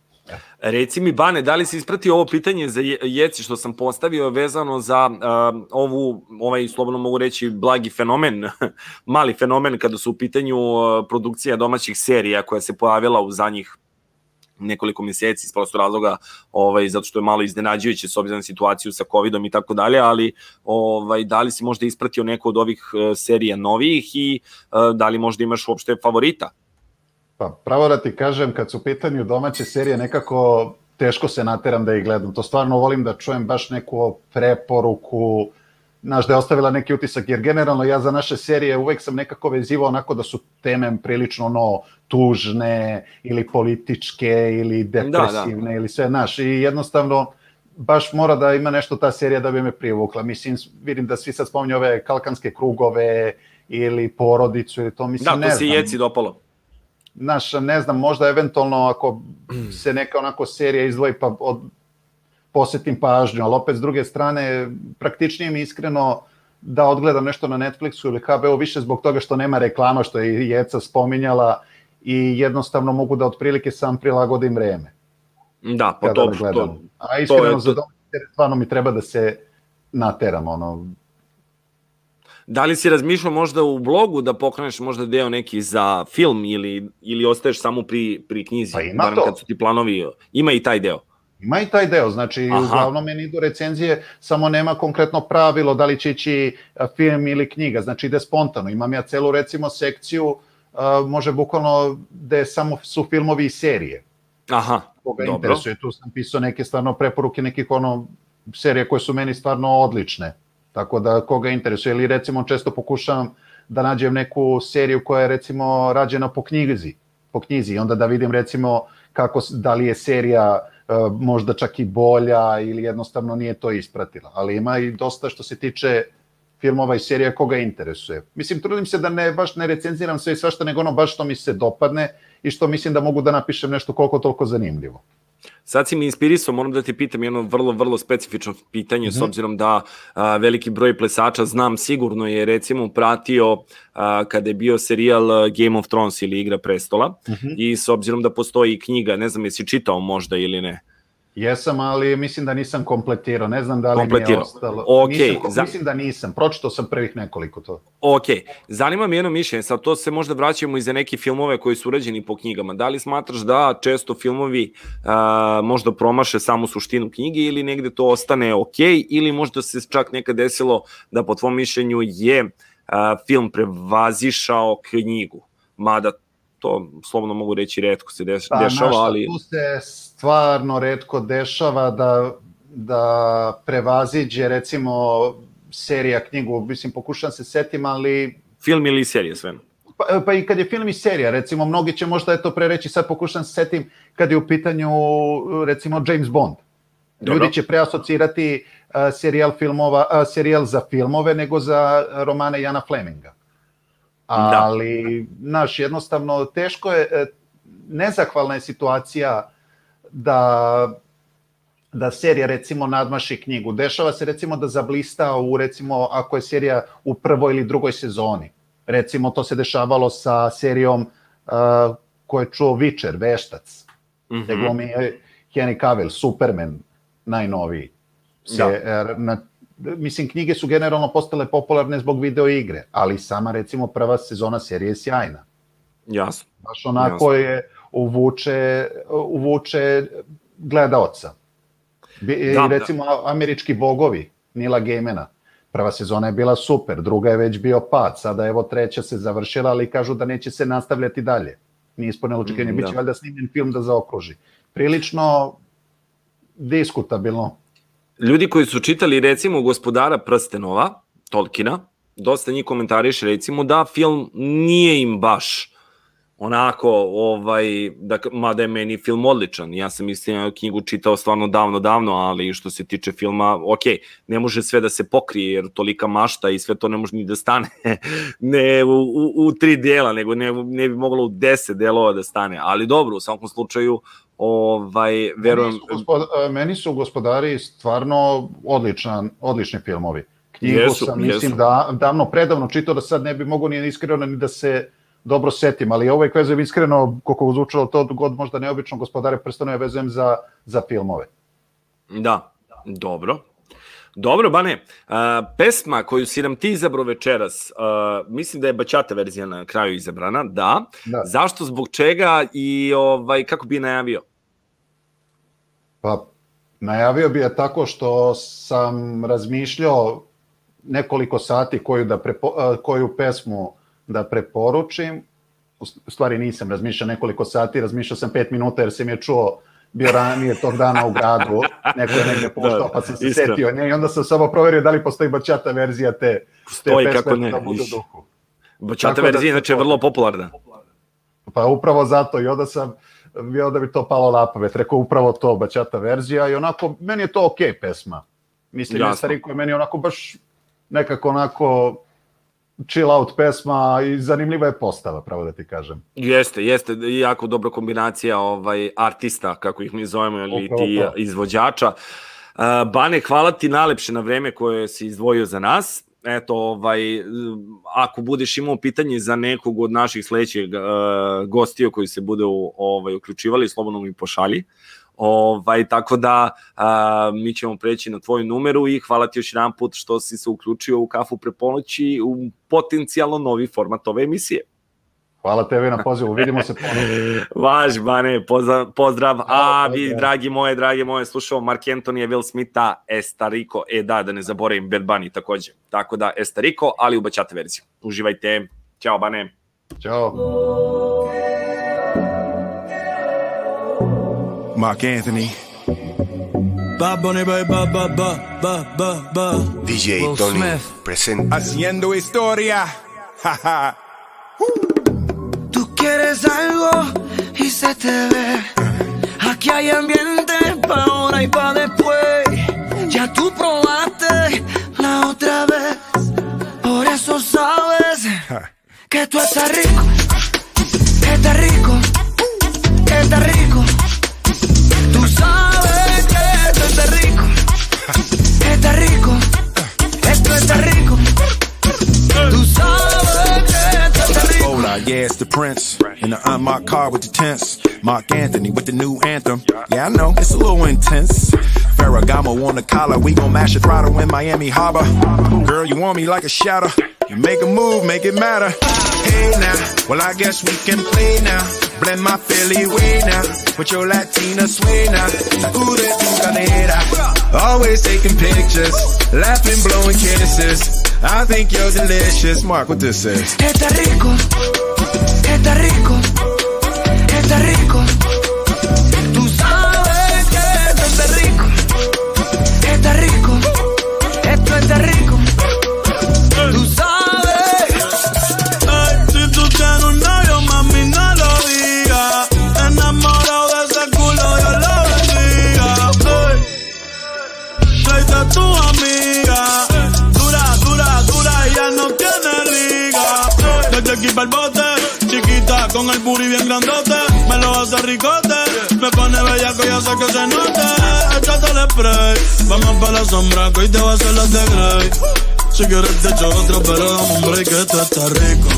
Reci mi, Bane, da li si ispratio ovo pitanje za Je- Jeci što sam postavio vezano za uh, ovu, ovaj, slobodno mogu reći, blagi fenomen, mali fenomen kada su u pitanju uh, produkcija domaćih serija koja se pojavila u zadnjih nekoliko mjeseci iz prosto razloga ovaj zato što je malo iznenađujuće s obzirom na situaciju sa covidom i tako dalje ali ovaj da li si možda ispratio neku od ovih serija novih i uh, da li možda imaš uopšte favorita Pa pravo da ti kažem, kad su u pitanju domaće serije, nekako teško se nateram da ih gledam. To stvarno volim da čujem baš neku preporuku, znaš, da je ostavila neki utisak, jer generalno ja za naše serije uvek sam nekako vezivao onako da su teme prilično ono, tužne ili političke ili depresivne ili sve, znaš, i jednostavno baš mora da ima nešto ta serija da bi me privukla. Mislim, vidim da svi sad spominju ove kalkanske krugove ili porodicu ili to, mislim, da ne to se znam Jeci dopalo znaš, ne znam, možda eventualno ako se neka onako serija izdvoji pa od, posetim pažnju, ali opet s druge strane praktičnije mi iskreno da odgledam nešto na Netflixu ili HBO više zbog toga što nema reklama, što je Jeca spominjala i jednostavno mogu da otprilike sam prilagodim vreme. da pa to, gledam. to A iskreno to je- za domaće serije stvarno mi treba da se nateram, ono, Da li si razmišljao možda u blogu da pokreneš možda deo neki za film ili, ili ostaješ samo pri, pri knjizi? Pa ima to. Kad su ti planovi, ima i taj deo. Ima i taj deo, znači Aha. uglavnom meni idu recenzije, samo nema konkretno pravilo da li će ići film ili knjiga, znači ide spontano. Imam ja celu recimo sekciju, može bukvalno da samo su filmovi i serije. Aha, Koga dobro. interesuje, tu sam pisao neke stvarno preporuke nekih ono serija koje su meni stvarno odlične. Tako da koga interesuje ili recimo često pokušavam da nađem neku seriju koja je recimo rađena po knjizi, po knjizi i onda da vidim recimo kako da li je serija e, možda čak i bolja ili jednostavno nije to ispratila. Ali ima i dosta što se tiče filmova i serija koga interesuje. Mislim, trudim se da ne baš ne recenziram sve i svašta, nego ono baš što mi se dopadne i što mislim da mogu da napišem nešto koliko toliko zanimljivo. Sad si mi inspirisao, moram da te pitam jedno vrlo, vrlo specifično pitanje, mm -hmm. s obzirom da a, veliki broj plesača znam sigurno je recimo pratio a, kada je bio serijal Game of Thrones ili Igra prestola mm -hmm. i s obzirom da postoji knjiga, ne znam jesi čitao možda ili ne. Jesam, ali mislim da nisam kompletirao. Ne znam da li kompletirao. mi je ostalo. Okay. Nisam, za... Mislim da nisam. Pročitao sam prvih nekoliko to. Ok. Zanima me jedno mišljenje. Sad to se možda vraćamo i za neke filmove koji su urađeni po knjigama. Da li smatraš da često filmovi a, možda promaše samu suštinu knjige ili negde to ostane ok ili možda se čak nekad desilo da po tvom mišljenju je a, film prevazišao knjigu? Mada to slobodno mogu reći redko se deš, pa, dešava, ali... Tu se stvarno redko dešava da, da prevaziđe recimo serija knjigu, mislim pokušam se setim, ali... Film ili serija sve? Pa, pa i kad je film i serija, recimo mnogi će možda eto prereći, sad pokušam se setim kad je u pitanju recimo James Bond. Dobro. Ljudi će preasocirati uh, serijal, filmova, uh, serijal za filmove nego za romane Jana Fleminga. Da. ali da. naš jednostavno teško je e, nezahvalna je situacija da da serija recimo nadmaši knjigu. Dešava se recimo da zablista u recimo ako je serija u prvoj ili drugoj sezoni. Recimo to se dešavalo sa serijom uh, ko je čuo Witcher, Veštac. Mm -hmm. Gde glumi Henry Cavill, Superman, najnoviji. Se, da. na mislim, knjige su generalno postale popularne zbog video igre, ali sama, recimo, prva sezona serije je sjajna. Jasno. Baš onako Jasno. je uvuče, uvuče gledaoca. I da, recimo, da. američki bogovi, Nila Gejmena, prva sezona je bila super, druga je već bio pad, sada evo treća se završila, ali kažu da neće se nastavljati dalje. Nije ispunilo očekivanje, mm, da. biće valjda snimljen film da zaokruži. Prilično diskutabilno ljudi koji su čitali recimo Gospodara prstenova, Tolkina, dosta njih komentariše recimo da film nije im baš onako, ovaj, da, mada je meni film odličan, ja sam istina knjigu čitao stvarno davno, davno, ali što se tiče filma, ok, ne može sve da se pokrije, jer tolika mašta i sve to ne može ni da stane ne u, u, u tri dela, nego ne, ne bi moglo u deset delova da stane, ali dobro, u svakom slučaju, ovaj, verujem... Meni su, gospod, meni su gospodari stvarno odličan, odlični filmovi. Knjigu jesu, sam, jesu. mislim, da, davno, predavno čitao da sad ne bi mogo ni iskreno ni da se dobro setim, ali ovaj vezujem iskreno, koliko zvučalo to god možda neobično, gospodare prstano je vezujem za, za filmove. Da, dobro. Dobro, Bane, uh, pesma koju si nam ti izabrao večeras, uh, mislim da je Bačata verzija na kraju izabrana, da. da. Zašto, zbog čega i ovaj, kako bi najavio? Pa, najavio bi je tako što sam razmišljao nekoliko sati koju, da prepo, uh, koju pesmu da preporučim. U stvari nisam razmišljao nekoliko sati, razmišljao sam pet minuta jer sam je čuo bio ranije tog dana u gradu, neko je negde poštao, da, pa sam se setio nje i onda sam samo proverio da li postoji bačata verzija te, Stoji, te pesme kako ne, da budu duhu. Bačata da verzija inače je vrlo popularna. Pa upravo zato i onda sam bio da bi to palo na pamet, rekao upravo to, bačata verzija i onako, meni je to okej okay pesma. Mislim, Jasno. Stariko je meni onako baš nekako onako chill out pesma i zanimljiva je postava, pravo da ti kažem. Jeste, jeste, jako dobra kombinacija ovaj artista, kako ih mi zovemo, ili ti izvođača. Uh, Bane, hvala ti najlepše na vreme koje si izdvojio za nas. Eto, ovaj, ako budeš imao pitanje za nekog od naših sledećih uh, gostiju koji se bude ovaj, uključivali, slobodno mi pošalji. Ovaj, tako da a, mi ćemo preći na tvoju numeru i hvala ti još jedan put što si se uključio u kafu pre ponoći u potencijalno novi format ove emisije. Hvala tebi na pozivu, vidimo se ponovno. Važ, Bane, pozdrav, pozdrav. A vi, dragi moje, dragi moje, slušao Mark Anthony, Will Smitha, Estarico, e da, da ne zaboravim, Bad Bunny takođe. Tako da, Estarico, ali u bačate verziju. Uživajte. Ćao, Bane. Ćao. Mark Anthony. Bad Bunny, ba, ba, ba, ba, ba, ba. DJ Will Tony Smith. presente. Haciendo historia. Tú quieres algo y se te ve. Aquí hay ambiente pa' ahora y pa' después. Ya tú probaste la otra vez que tú estás rico, que estás rico, que estás rico. Yeah, it's the Prince. In the unmarked car with the tents. Mark Anthony with the new anthem. Yeah, I know, it's a little intense. Ferragamo on the collar, we gon' mash a throttle in Miami Harbor. Girl, you want me like a shadow. You make a move, make it matter. Hey now, well, I guess we can play now. Blend my Philly way now. With your Latina sway now. Ooh, de tu cadera. Always taking pictures. Laughing, blowing kisses. I think you're delicious. Mark, what this is. Está rico, está rico, con el booty bien grandote. Me lo hace ricote, me pone bellaco y hace que se note. Échate el spray, vamos para la sombra, que hoy te va a hacer la de Grey. Si quieres te echo otro, pero dame un break, que esto está rico.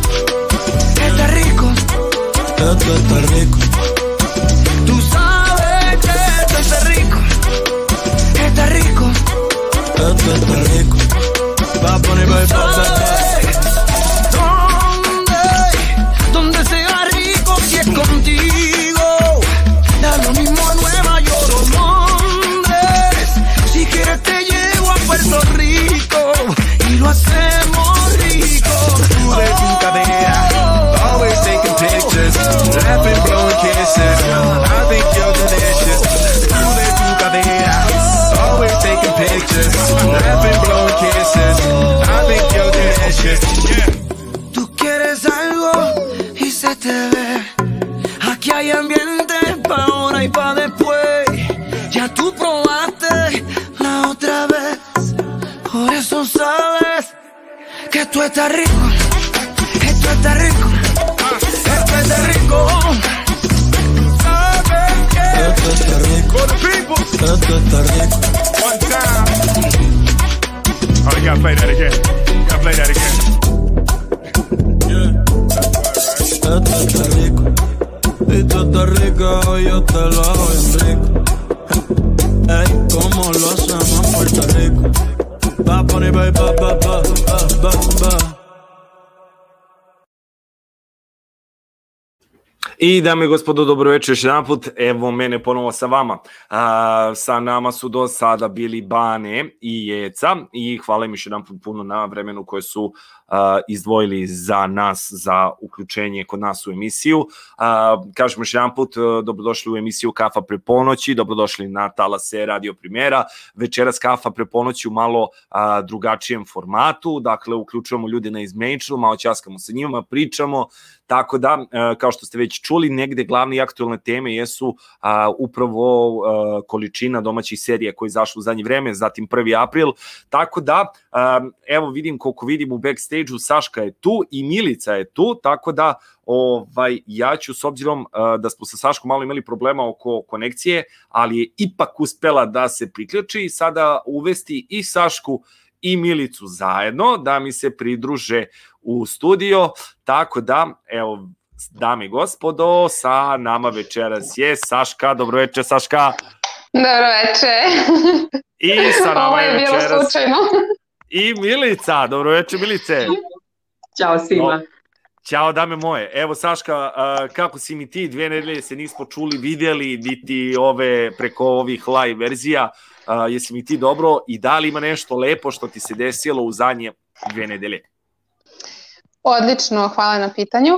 Está rico, Esto está rico. tú sabes que esto está rico, está rico. Esto está rico. Va a poner baby, hacemos rico. Ooh, de tu cadera. Always taking pictures. Laughing, blowing kisses. I think you're delicious. Ooh, de tu cadera. Always taking pictures. Laughing, blowing kisses. I think you're delicious. Que tú estás rico. Esto está rico. Esto está rico. Esto está rico. Esto está rico. One time. Oh, you gotta play that again. You gotta play that again. Esto está rico. Y tú estás rico, yo te lo hago bien rico. Ey, como lo hacemos en Puerto Rico. Va a poner baby, ba, ba, ba, ba, ba, ba. I dame i gospodo, dobro večer još jedan put. Evo mene ponovo sa vama. A, sa nama su do sada bili Bane i Jeca i hvala im još jedan put puno na vremenu koje su izdvojili za nas, za uključenje kod nas u emisiju. Kažemo još jedan put, a, dobrodošli u emisiju Kafa pre ponoći, dobrodošli na Talase Radio Primera. Večeras Kafa pre ponoći u malo drugačijem formatu, dakle uključujemo ljude na izmeničnu, malo ćaskamo sa njima, pričamo, Tako da, e, kao što ste već čuli, negde glavne i aktualne teme jesu upravo a, količina domaćih serija koji izašlu u zadnje vreme, zatim 1. april, tako da, evo vidim koliko vidim u backstage-u, Saška je tu i Milica je tu, tako da ovaj ja ću s obzirom a, da smo sa Saškom malo imali problema oko konekcije, ali je ipak uspela da se priključi, sada uvesti i Sašku i Milicu zajedno da mi se pridruže u studio, tako da, evo, dame i gospodo, sa nama večeras je Saška, dobro večer Saška, Dobro veče. i sa nama Ovo je je bilo večeras slučajno. I Milica, dobro večer Milice. Ćao svima. Ćao dame moje. Evo Saška, kako si mi ti? Dve nedelje se nismo čuli, vidjeli, niti ove preko ovih live verzija. Jesi mi ti dobro i da li ima nešto lepo što ti se desilo u zadnje dve nedelje? Odlično, hvala na pitanju.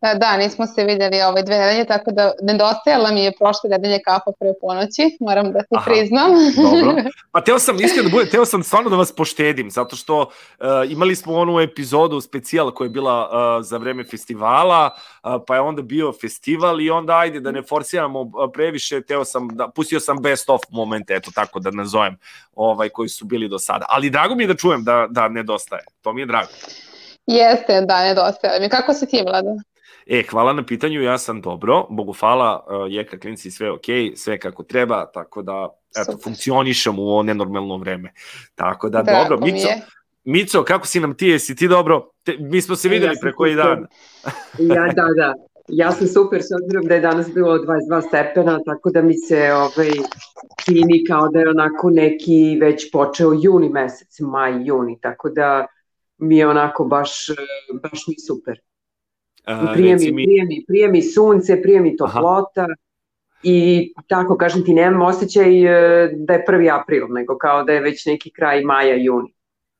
E, Da, nismo se vidjeli ove dve nedelje, tako da nedostajala mi je prošle nedelje kafa pre ponoći, moram da ti Aha, priznam. Dobro. Pa teo sam, iskreno da bude, teo sam stvarno da vas poštedim, zato što uh, imali smo onu epizodu specijal koja je bila uh, za vreme festivala, uh, pa je onda bio festival i onda ajde da ne forsiramo previše, teo sam da, pustio sam best of momente, eto tako da nazovem, ovaj, koji su bili do sada. Ali drago mi je da čujem da, da nedostaje, to mi je drago. Jeste, da, nedostaje mi. Kako si ti, Vlada? E, hvala na pitanju, ja sam dobro, Bogu hvala, uh, jeka klinci, sve ok, sve kako treba, tako da, eto, Super. funkcionišem u ovo nenormalno vreme. Tako da, Drago dobro, mi Mico, je. Mico, kako si nam ti, jesi ti dobro? Te, mi smo se videli Ja sam pre koji dan. Ja, da, da. Ja sam super s obzirom da je danas bilo 22 stepena, tako da mi se ovaj, čini kao da je onako neki već počeo juni mesec, maj, juni, tako da mi je onako baš, eh, baš mi super. Uh, Prije reci mi, mi, prije, mi, prije mi sunce, prije mi toplota i tako kažem ti nemam osjećaj eh, da je 1. april, nego kao da je već neki kraj maja, juni.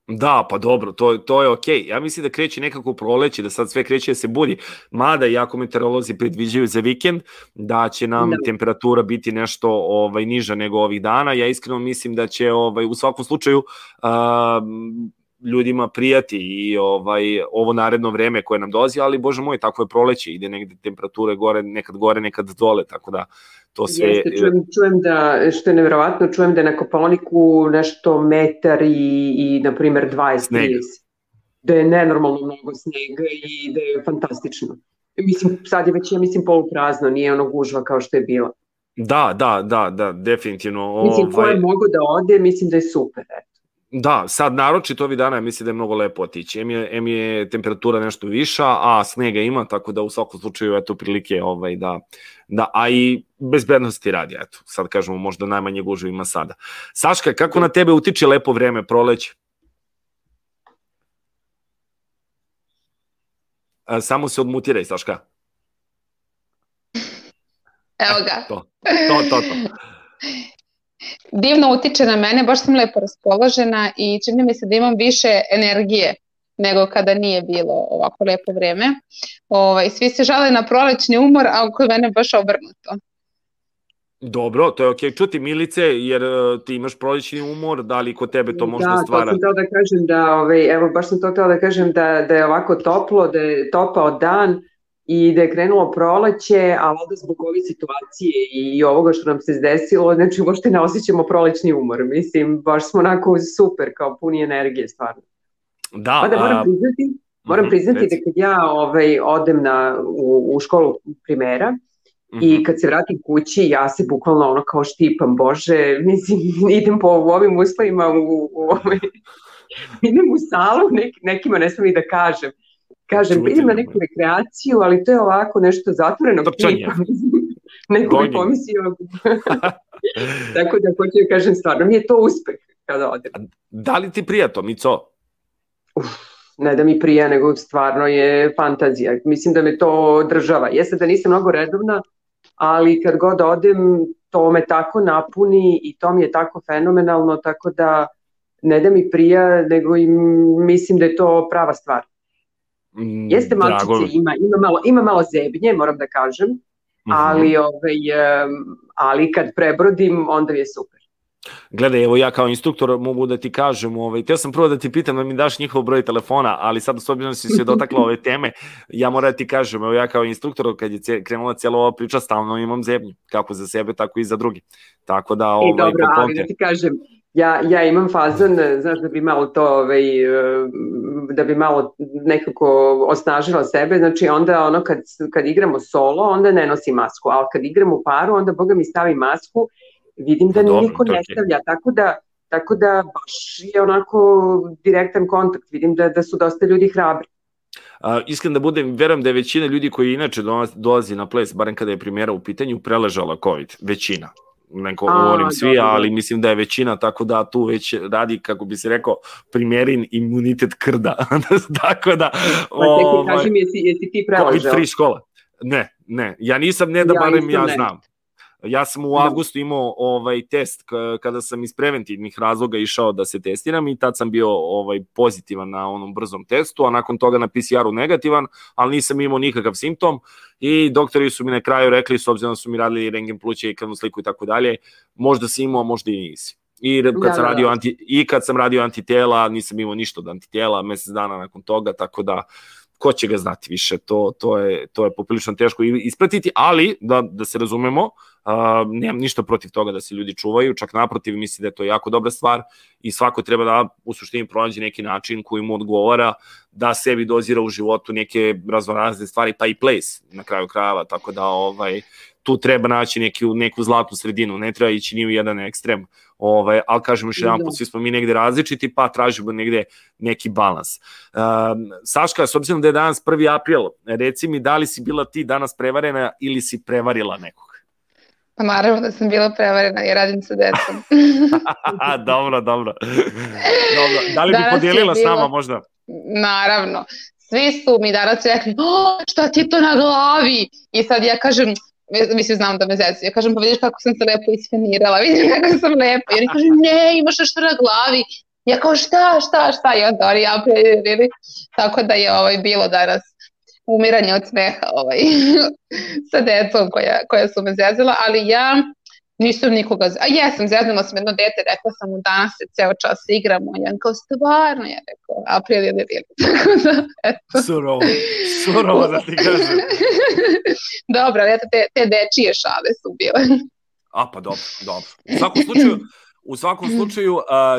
Da, pa dobro, to, to je okej. Ja mislim da kreće nekako proleće, da sad sve kreće da se budi. Mada, jako meteorolozi predviđaju za vikend da će nam Da. temperatura biti nešto ovaj niža nego ovih dana. Ja iskreno mislim da će ovaj u svakom slučaju a, ljudima prijati i ovaj ovo naredno vreme koje nam dolazi, ali bože moj, tako je proleće, ide negde temperature gore, nekad gore, nekad dole, tako da to sve Jeste, čujem, čujem da, što je nevjerovatno, čujem da je na Koponiku nešto metar i, i na primjer 20 Snega. 30. Da je nenormalno mnogo snega i da je fantastično. Mislim, sad je već, ja mislim, poluprazno, nije ono gužva kao što je bila. Da, da, da, da, definitivno. Mislim, ko ovaj, je mogo da ode, mislim da je super. eto. Da, sad naročito ovih dana mislim da je mnogo lepo otići. Em je, em je temperatura nešto viša, a snega ima, tako da u svakom slučaju eto prilike ovaj, da, da, a i bezbednosti radi, eto, sad kažemo možda najmanje gužve ima sada. Saška, kako na tebe utiče lepo vreme, proleće? A, samo se odmutiraj, Saška. Evo ga. To, to, to. to. Divno utiče na mene, baš sam lepo raspoložena i čini mi se da imam više energije nego kada nije bilo ovako lepo vreme. Ovaj, svi se žale na prolećni umor, a kod mene baš obrnuto. Dobro, to je okej čuti Milice, jer e, ti imaš prolećni umor, da li kod tebe to možda da, stvara? to sam htela da kažem da, ovaj, evo, baš sam to htela da kažem da, da je ovako toplo, da je topao dan i da je krenulo proleće, a valjda zbog ove situacije i ovoga što nam se desilo, znači uopšte ne osjećamo prolećni umor. Mislim, baš smo onako super, kao puni energije, stvarno. Da, Pa da moram a, priznati, moram mhm, priznati reci. da kad ja ovaj, odem na, u, u školu primera, Mhm. I kad se vratim kući, ja se bukvalno ono kao štipam, bože, mislim, idem po ovim uslovima u, u ovaj, idem u salu, nek, nekima ne smem i da kažem. Kažem, idem na neku rekreaciju, ali to je ovako nešto zatvoreno Trčanje. Neko Gonjenje. pomislio. Tako da hoću da kažem, stvarno mi je to uspeh kada odem. Da li ti prija to, Mico? ne da mi prija, nego stvarno je fantazija. Mislim da me to održava. Jeste da nisam mnogo redovna, ali kad god odem, to me tako napuni i to mi je tako fenomenalno, tako da ne da mi prija, nego i mislim da je to prava stvar. Mm, Jeste malčice, ima, ima, malo, ima malo zebnje, moram da kažem, Mhm. ali, ovaj, ali kad prebrodim, onda je super. Gledaj, evo ja kao instruktor mogu da ti kažem, ovaj, teo sam prvo da ti pitam da mi daš njihov broj telefona, ali sad s obzirom da si se dotakla ove teme, ja moram da ti kažem, evo ja kao instruktor, kad je krenula cijela ova priča, stalno imam zebnju, kako za sebe, tako i za drugi. Tako da, E, ovaj, dobro, ali da ti kažem, ja, ja imam fazon, znaš, da bi malo to, ovaj, da bi malo nekako osnažila sebe, znači onda ono kad, kad igramo solo, onda ne nosim masku, ali kad igramo u paru, onda Boga mi stavi masku, vidim da Pa dobro, niko ne stavlja, tako da, tako da baš je onako direktan kontakt, vidim da, da su dosta ljudi hrabri. A, iskren da budem, verujem da je većina ljudi koji inače dolazi na ples, barem kada je primjera u pitanju, preležala COVID. Većina. Neko A, govorim svi, dobro, ali mislim da je većina, tako da tu već radi, kako bi se rekao, primerin imunitet krda. tako da... Pa tek mi ovaj, kaži mi, jesi, jesi ti COVID preležao? free škola. Ne, ne. Ja nisam, ne da Ja barem ja ne. znam. Ja sam u Da. avgustu imao ovaj test kada sam iz preventivnih razloga išao da se testiram i tad sam bio ovaj pozitivan na onom brzom testu, a nakon toga na PCR-u negativan, ali nisam imao nikakav simptom i doktori su mi na kraju rekli, s obzirom da su mi radili rengen pluća i krvnu sliku i tako dalje, možda si imao, možda i nisi. I kad Da, sam da, radio da. anti, i kad sam radio antitela, nisam imao ništa od antitela, mesec dana nakon toga, tako da ko će ga znati više, to, to, je, to je poprilično teško ispratiti, ali da, da se razumemo, uh, nemam ništa protiv toga da se ljudi čuvaju, čak naprotiv mislim da je to jako dobra stvar i svako treba da u suštini pronađe neki način koji mu odgovara da sebi dozira u životu neke raznorazne stvari, pa i place na kraju krajeva, tako da ovaj, tu treba naći neki, neku zlatnu sredinu, ne treba ići ni u jedan ekstrem, ovaj, ali kažem još jedan Da. put, svi smo mi negde različiti, pa tražimo negde neki balans. Um, Saška, s obzirom da je danas 1. april, reci mi da li si bila ti danas prevarena ili si prevarila nekog? Pa naravno da sam bila prevarena i radim sa decom. dobro, dobro. dobro. Da li bi Danas je podijelila s bilo- nama možda? Naravno. Svi su mi danas rekli, o, šta ti je to na glavi? I sad ja kažem, mislim znam da me zecu, ja kažem pa vidiš kako sam se lepo isfenirala, vidiš kako sam lepa. I oni kažu ne, imaš nešto na glavi. Ja kao šta, šta, šta, i onda oni ja previrili. Tako da je ovaj, bilo danas umiranje od smeha ovaj, sa decom koja, koja su me zezala, ali ja nisam nikoga, a jesam, zeznula sam jedno dete, rekla sam mu danas se ceo čas igramo, on kao stvarno, ja rekao, april je debil, tako da, eto. Surovo, surovo da ti kažem. Dobro, ali eto, te, te dečije šale su bile. A pa dobro, dobro. U svakom slučaju, u svakom slučaju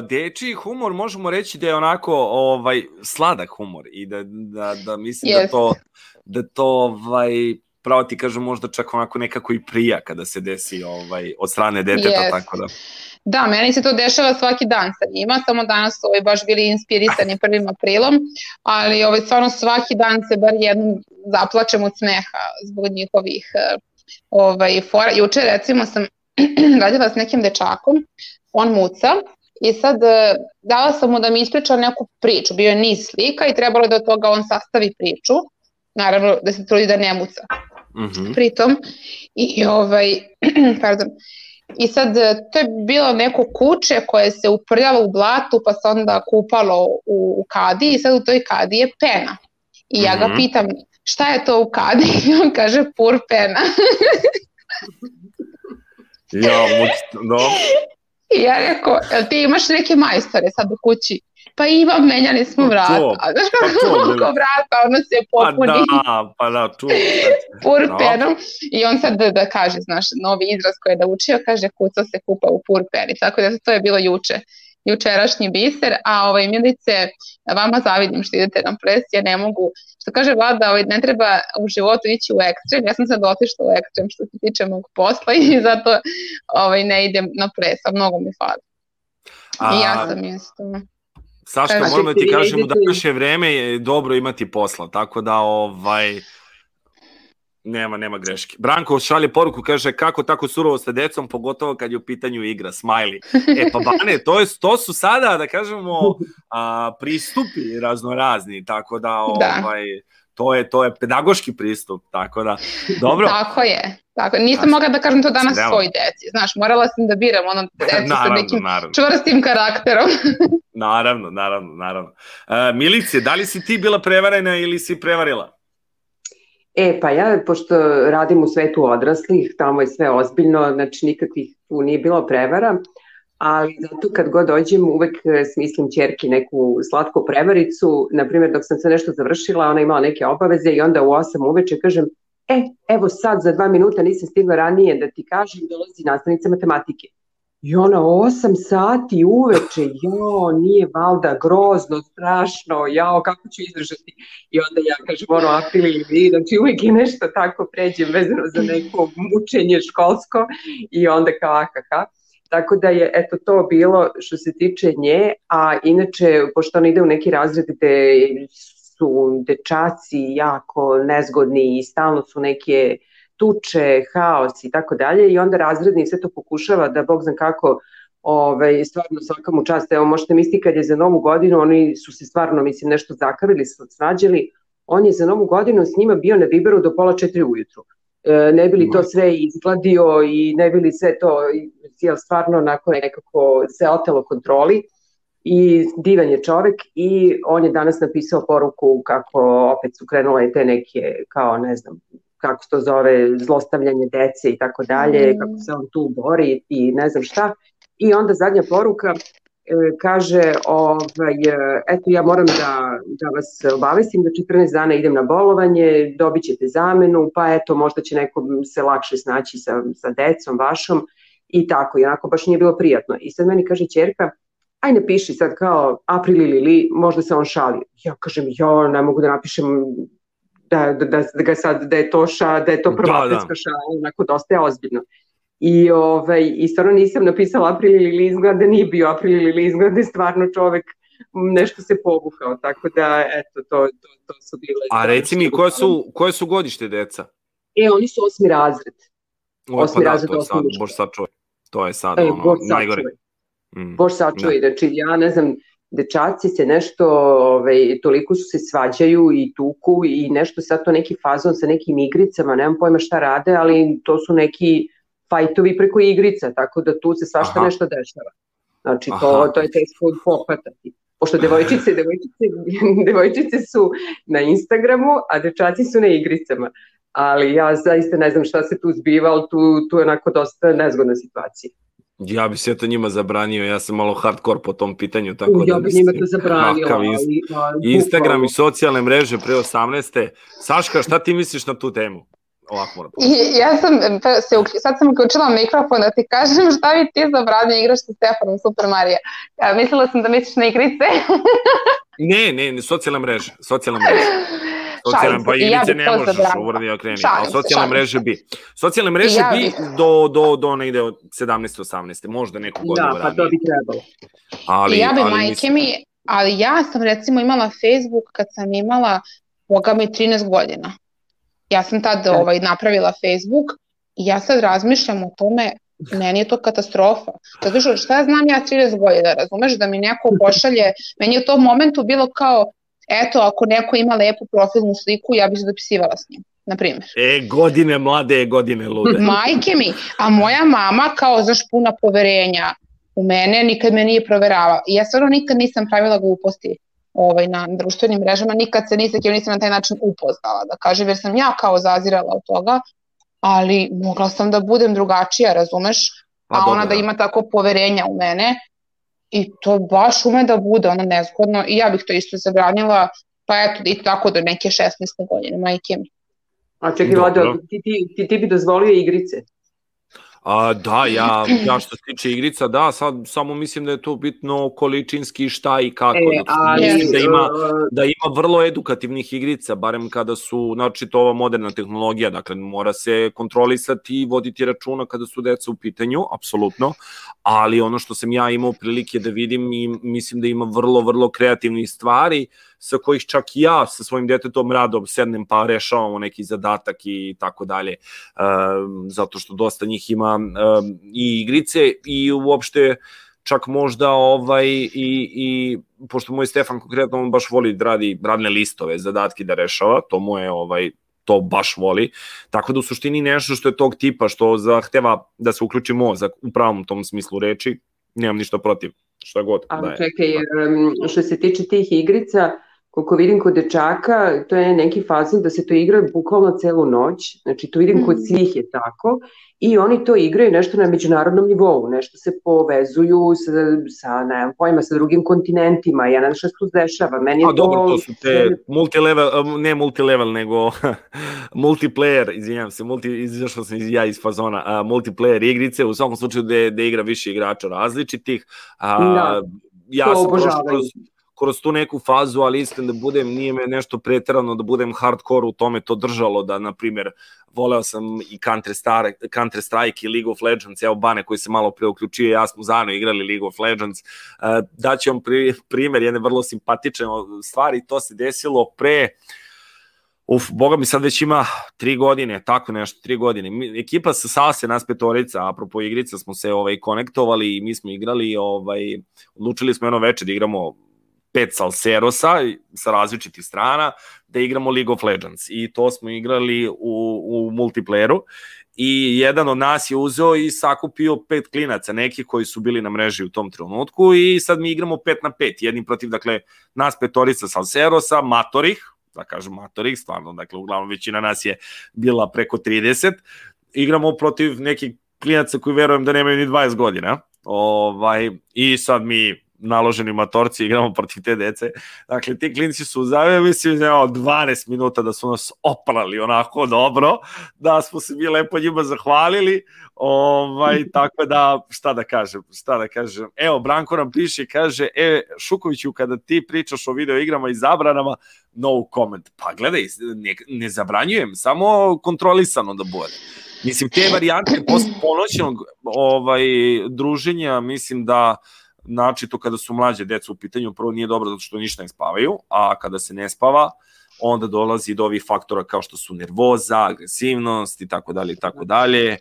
dečiji humor možemo reći da je onako ovaj sladak humor i da, da, da mislim da Jeste. to da to ovaj pravo ti kažem možda čak onako nekako i prija kada se desi ovaj od strane deteta Jeste. tako da Da, meni se to dešava svaki dan sa njima, samo danas su ovaj, baš bili inspirisani prvim aprilom, ali ovaj, stvarno svaki dan se bar jednom zaplačem od smeha zbog njihovih eh, ovaj, fora. Juče recimo sam radila s nekim dečakom, on muca i sad eh, dala sam mu da mi ispriča neku priču, bio je niz slika i trebalo je da od toga on sastavi priču, naravno da se trudi da ne muca Mhm. pritom. I, ovaj pardon. I sad e, to je bilo neko kuće koje se uprljalo u blatu pa se onda kupalo u, u kadi i sad u toj kadi je pena. I ja ga Mhm. pitam šta je to u kadi i on kaže pur pena. Ja, muč, no. i ja rekao jel ti imaš neke majstore sad u kući pa imam, menjali smo Pa vrata. to, A znaš pa to, oko vrata, ono se Pa popuni. da, pa da, tu. purpenom i on sad da, da kaže, znaš, novi izraz koji je da učio, kaže kuca se kupa u purpeni, tako da to je bilo juče jučerašnji biser, a ovaj Milice, vama zavidim što idete na ples, ja ne mogu, što kaže Vlada, ovaj, ne treba u životu ići u ekstrem, ja sam sad otišla u ekstrem što se tiče mog posla i zato ovaj, ne idem na ples, a mnogo mi fali. I ja A- sam isto. Saška, Kažete, moram da ti vi kažem, u današnje vreme je dobro imati posla, tako da ovaj nema, nema greške. Branko šalje poruku, kaže kako tako surovo sa decom, pogotovo kad je u pitanju igra, smiley. E pa Bane, to, je, to su sada, da kažemo, a, pristupi raznorazni, tako da, Da. To je to je pedagoški pristup, tako da, dobro. Tako je. Tako, nisam mogla da kažem to danas Znamo. svoj deci. Znaš, morala sam da biram ono decu sa Naravno, nekim naravno. čvrstim karakterom. Naravno, naravno, naravno. Uh, Milice, da li si ti bila prevarena ili si prevarila? E, pa ja, pošto radim u svetu odraslih, tamo je sve ozbiljno, znači nikakvih tu nije bilo prevara, ali zato kad god dođem uvek e, smislim čerki neku slatku prevaricu, na primjer dok sam se nešto završila, ona imala neke obaveze i onda u 8 uveče kažem, e, evo sad za dva minuta nisam stigla ranije da ti kažem, dolazi nastavnica matematike. I ona 8 sati uveče, jo, nije valda grozno, strašno, jao, kako ću izdržati. I onda ja kažem, ono, april ili vi, znači uvijek je nešto tako pređem vezano za neko mučenje školsko i onda kao akaha. Tako da je eto to bilo što se tiče nje, a inače, pošto ona ide u neki razred gde su dečaci jako nezgodni i stalno su neke tuče, haos i tako dalje i onda razredni sve to pokušava da bog zna kako ovaj, stvarno svaka mu čast, evo možete misliti kad je za novu godinu, oni su se stvarno mislim nešto zakavili, svađali, on je za novu godinu s njima bio na Viberu do pola četiri ujutru. E, ne bi li to sve izgladio i ne bi li sve to jel, stvarno onako nekako se otelo kontroli i divan je čovek i on je danas napisao poruku kako opet su krenule te neke kao ne znam kako se to zove zlostavljanje dece i tako dalje, Mm. kako se on tu bori i ne znam šta. I onda zadnja poruka kaže, ovaj, e, eto ja moram da, da vas obavestim da 14 dana idem na bolovanje, dobit ćete zamenu, pa eto možda će nekom se lakše snaći sa, sa decom vašom i tako, i onako baš nije bilo prijatno. I sad meni kaže čerka, aj napiši sad kao april ili li, možda se on šali. Ja kažem, ja ne mogu da napišem da, da, da, da ga sad, da je to ša, da je to prvapetska da, da. šala, onako dosta je ozbiljno. I, ovaj, I stvarno nisam napisala april ili li izgleda, nije bio april ili li izgleda, da stvarno čovek nešto se povukao, tako da, eto, to, to, to su bile... A reci mi, koje su, koje su godište deca? E, oni su osmi razred. O, osmi pa da, razred, to je sad, bož sad čuje. To je sad, e, ono, najgore. Mm, Bož sačuvaj, da. znači ja ne znam, dečaci se nešto, ovaj, toliko su se svađaju i tuku i nešto sad to neki fazon sa nekim igricama, nemam pojma šta rade, ali to su neki fajtovi preko igrica, tako da tu se svašta Aha. nešto dešava. Znači to, Aha. to je teško od pohvatati. Pošto devojčice, devojčice, devojčice su na Instagramu, a dečaci su na igricama. Ali ja zaista ne znam šta se tu zbiva, ali tu, tu je onako dosta nezgodna situacija. Ja bi se to njima zabranio, ja sam malo hardcore po tom pitanju, tako ja da bi njima to zabranio. Ali, ali, Instagram i socijalne mreže pre 18. Saška, šta ti misliš na tu temu? Ovako moram I, ja sam, se, sad sam uključila mikrofon da ti kažem šta bi ti zabranio igraš sa Stefanom Super Marija. Ja, mislila sam da misliš na igrice. ne, ne, ne, socijalne mreže, socijalne mreže. Socijalne, pa igrice ja ne možeš uvrdi okreni, ali socijalne mreže bi. Socijalne mreže ja bi do, do, do negde od 17. 18. Možda neku godinu Da, pa to bi trebalo. Ali, ja bi ali majke mi, ali ja sam recimo imala Facebook kad sam imala, boga mi 13 godina. Ja sam tad da. ovaj, napravila Facebook i ja sad razmišljam o tome meni je to katastrofa. Zato što šta ja znam ja 30 godina, razumeš, da mi neko pošalje, meni je u tom momentu bilo kao, eto, ako neko ima lepu profilnu sliku, ja bih se dopisivala s njim, na primjer. E, godine mlade, godine lude. Majke mi, a moja mama kao, znaš, puna poverenja u mene, nikad me nije proveravala. I ja stvarno nikad nisam pravila gluposti ovaj, na društvenim mrežama, nikad se nisam, nisam na taj način upoznala, da kažem, jer sam ja kao zazirala od toga, ali mogla sam da budem drugačija, razumeš? Pa a ona da ima tako poverenja u mene i to baš ume da bude ono nezgodno i ja bih to isto zabranila, pa eto i tako do neke 16. godine, majke mi. A čekaj, Vlada, ti, ti, ti, ti bi dozvolio igrice? A, da, ja, ja što se tiče igrica, da, sad samo mislim da je to bitno količinski šta i kako. E, znači, ali, mislim da ima, da ima vrlo edukativnih igrica, barem kada su, znači to ova moderna tehnologija, dakle mora se kontrolisati i voditi računa kada su deca u pitanju, apsolutno, ali ono što sam ja imao prilike da vidim i mislim da ima vrlo, vrlo kreativnih stvari, sa kojih čak ja sa svojim detetom rado sednem pa rešavamo neki zadatak i tako dalje, zato što dosta njih ima i igrice i uopšte čak možda ovaj i, i pošto moj Stefan konkretno on baš voli da radi radne listove, zadatke da rešava, to mu je ovaj to baš voli. Tako da u suštini nešto što je tog tipa što zahteva da se uključi mozak u pravom tom smislu reči, nemam ništa protiv šta god. A da je. čekaj, što se tiče tih igrica, koliko vidim kod dečaka, to je neki fazon da se to igra bukvalno celu noć, znači to vidim kod mm. svih je tako, i oni to igraju nešto na međunarodnom nivou, nešto se povezuju sa, sa ne pojma, sa drugim kontinentima, ja ne znam šta se tu dešava, meni je A, to... dobro, to su te multilevel, ne multilevel, nego multiplayer, izvinjam se, multi, izašao sam iz, ja iz fazona, a, multiplayer igrice, u svakom slučaju gde igra više igrača različitih, a, da, ja sam prošao kroz, kroz tu neku fazu, ali iskren da budem, nije me nešto preterano da budem hardcore u tome to držalo, da, na primjer, voleo sam i Counter, Star, Counter Strike i League of Legends, evo Bane koji se malo pre uključio, ja smo zajedno igrali League of Legends, uh, daću vam pri, primjer jedne vrlo simpatične stvari, to se desilo pre Uf, boga mi sad već ima tri godine, tako nešto, tri godine. Ekipa sa Sase, nas petorica, apropo igrica, smo se ovaj, konektovali i mi smo igrali, ovaj, odlučili smo jedno veče da igramo pet Salserosa sa različitih strana da igramo League of Legends. I to smo igrali u, u multiplayeru. I jedan od nas je uzeo i sakupio pet klinaca, neki koji su bili na mreži u tom trenutku. I sad mi igramo pet na pet, jednim protiv, dakle, nas petorica Salserosa, matorih, da kažem matorih, stvarno, dakle, uglavnom većina nas je bila preko 30, igramo protiv nekih klinaca koji verujem da nemaju ni 20 godina, ovaj, i sad mi naloženi matorci, igramo protiv te dece. Dakle, ti klinci su zaveli, mislim, evo, 12 minuta da su nas oprali onako dobro, da smo se mi lepo njima zahvalili, ovaj, tako da, šta da kažem, šta da kažem. Evo, Branko nam piše i kaže, e, Šukoviću, kada ti pričaš o video igrama i zabranama, no comment. Pa gledaj, ne, ne zabranjujem, samo kontrolisano da bude. Mislim, te varijante posle ponoćnog ovaj, druženja, mislim da znači to kada su mlađe deca u pitanju, prvo nije dobro zato što ništa ne spavaju, a kada se ne spava, onda dolazi do ovih faktora kao što su nervoza, agresivnost i tako dalje i tako dalje,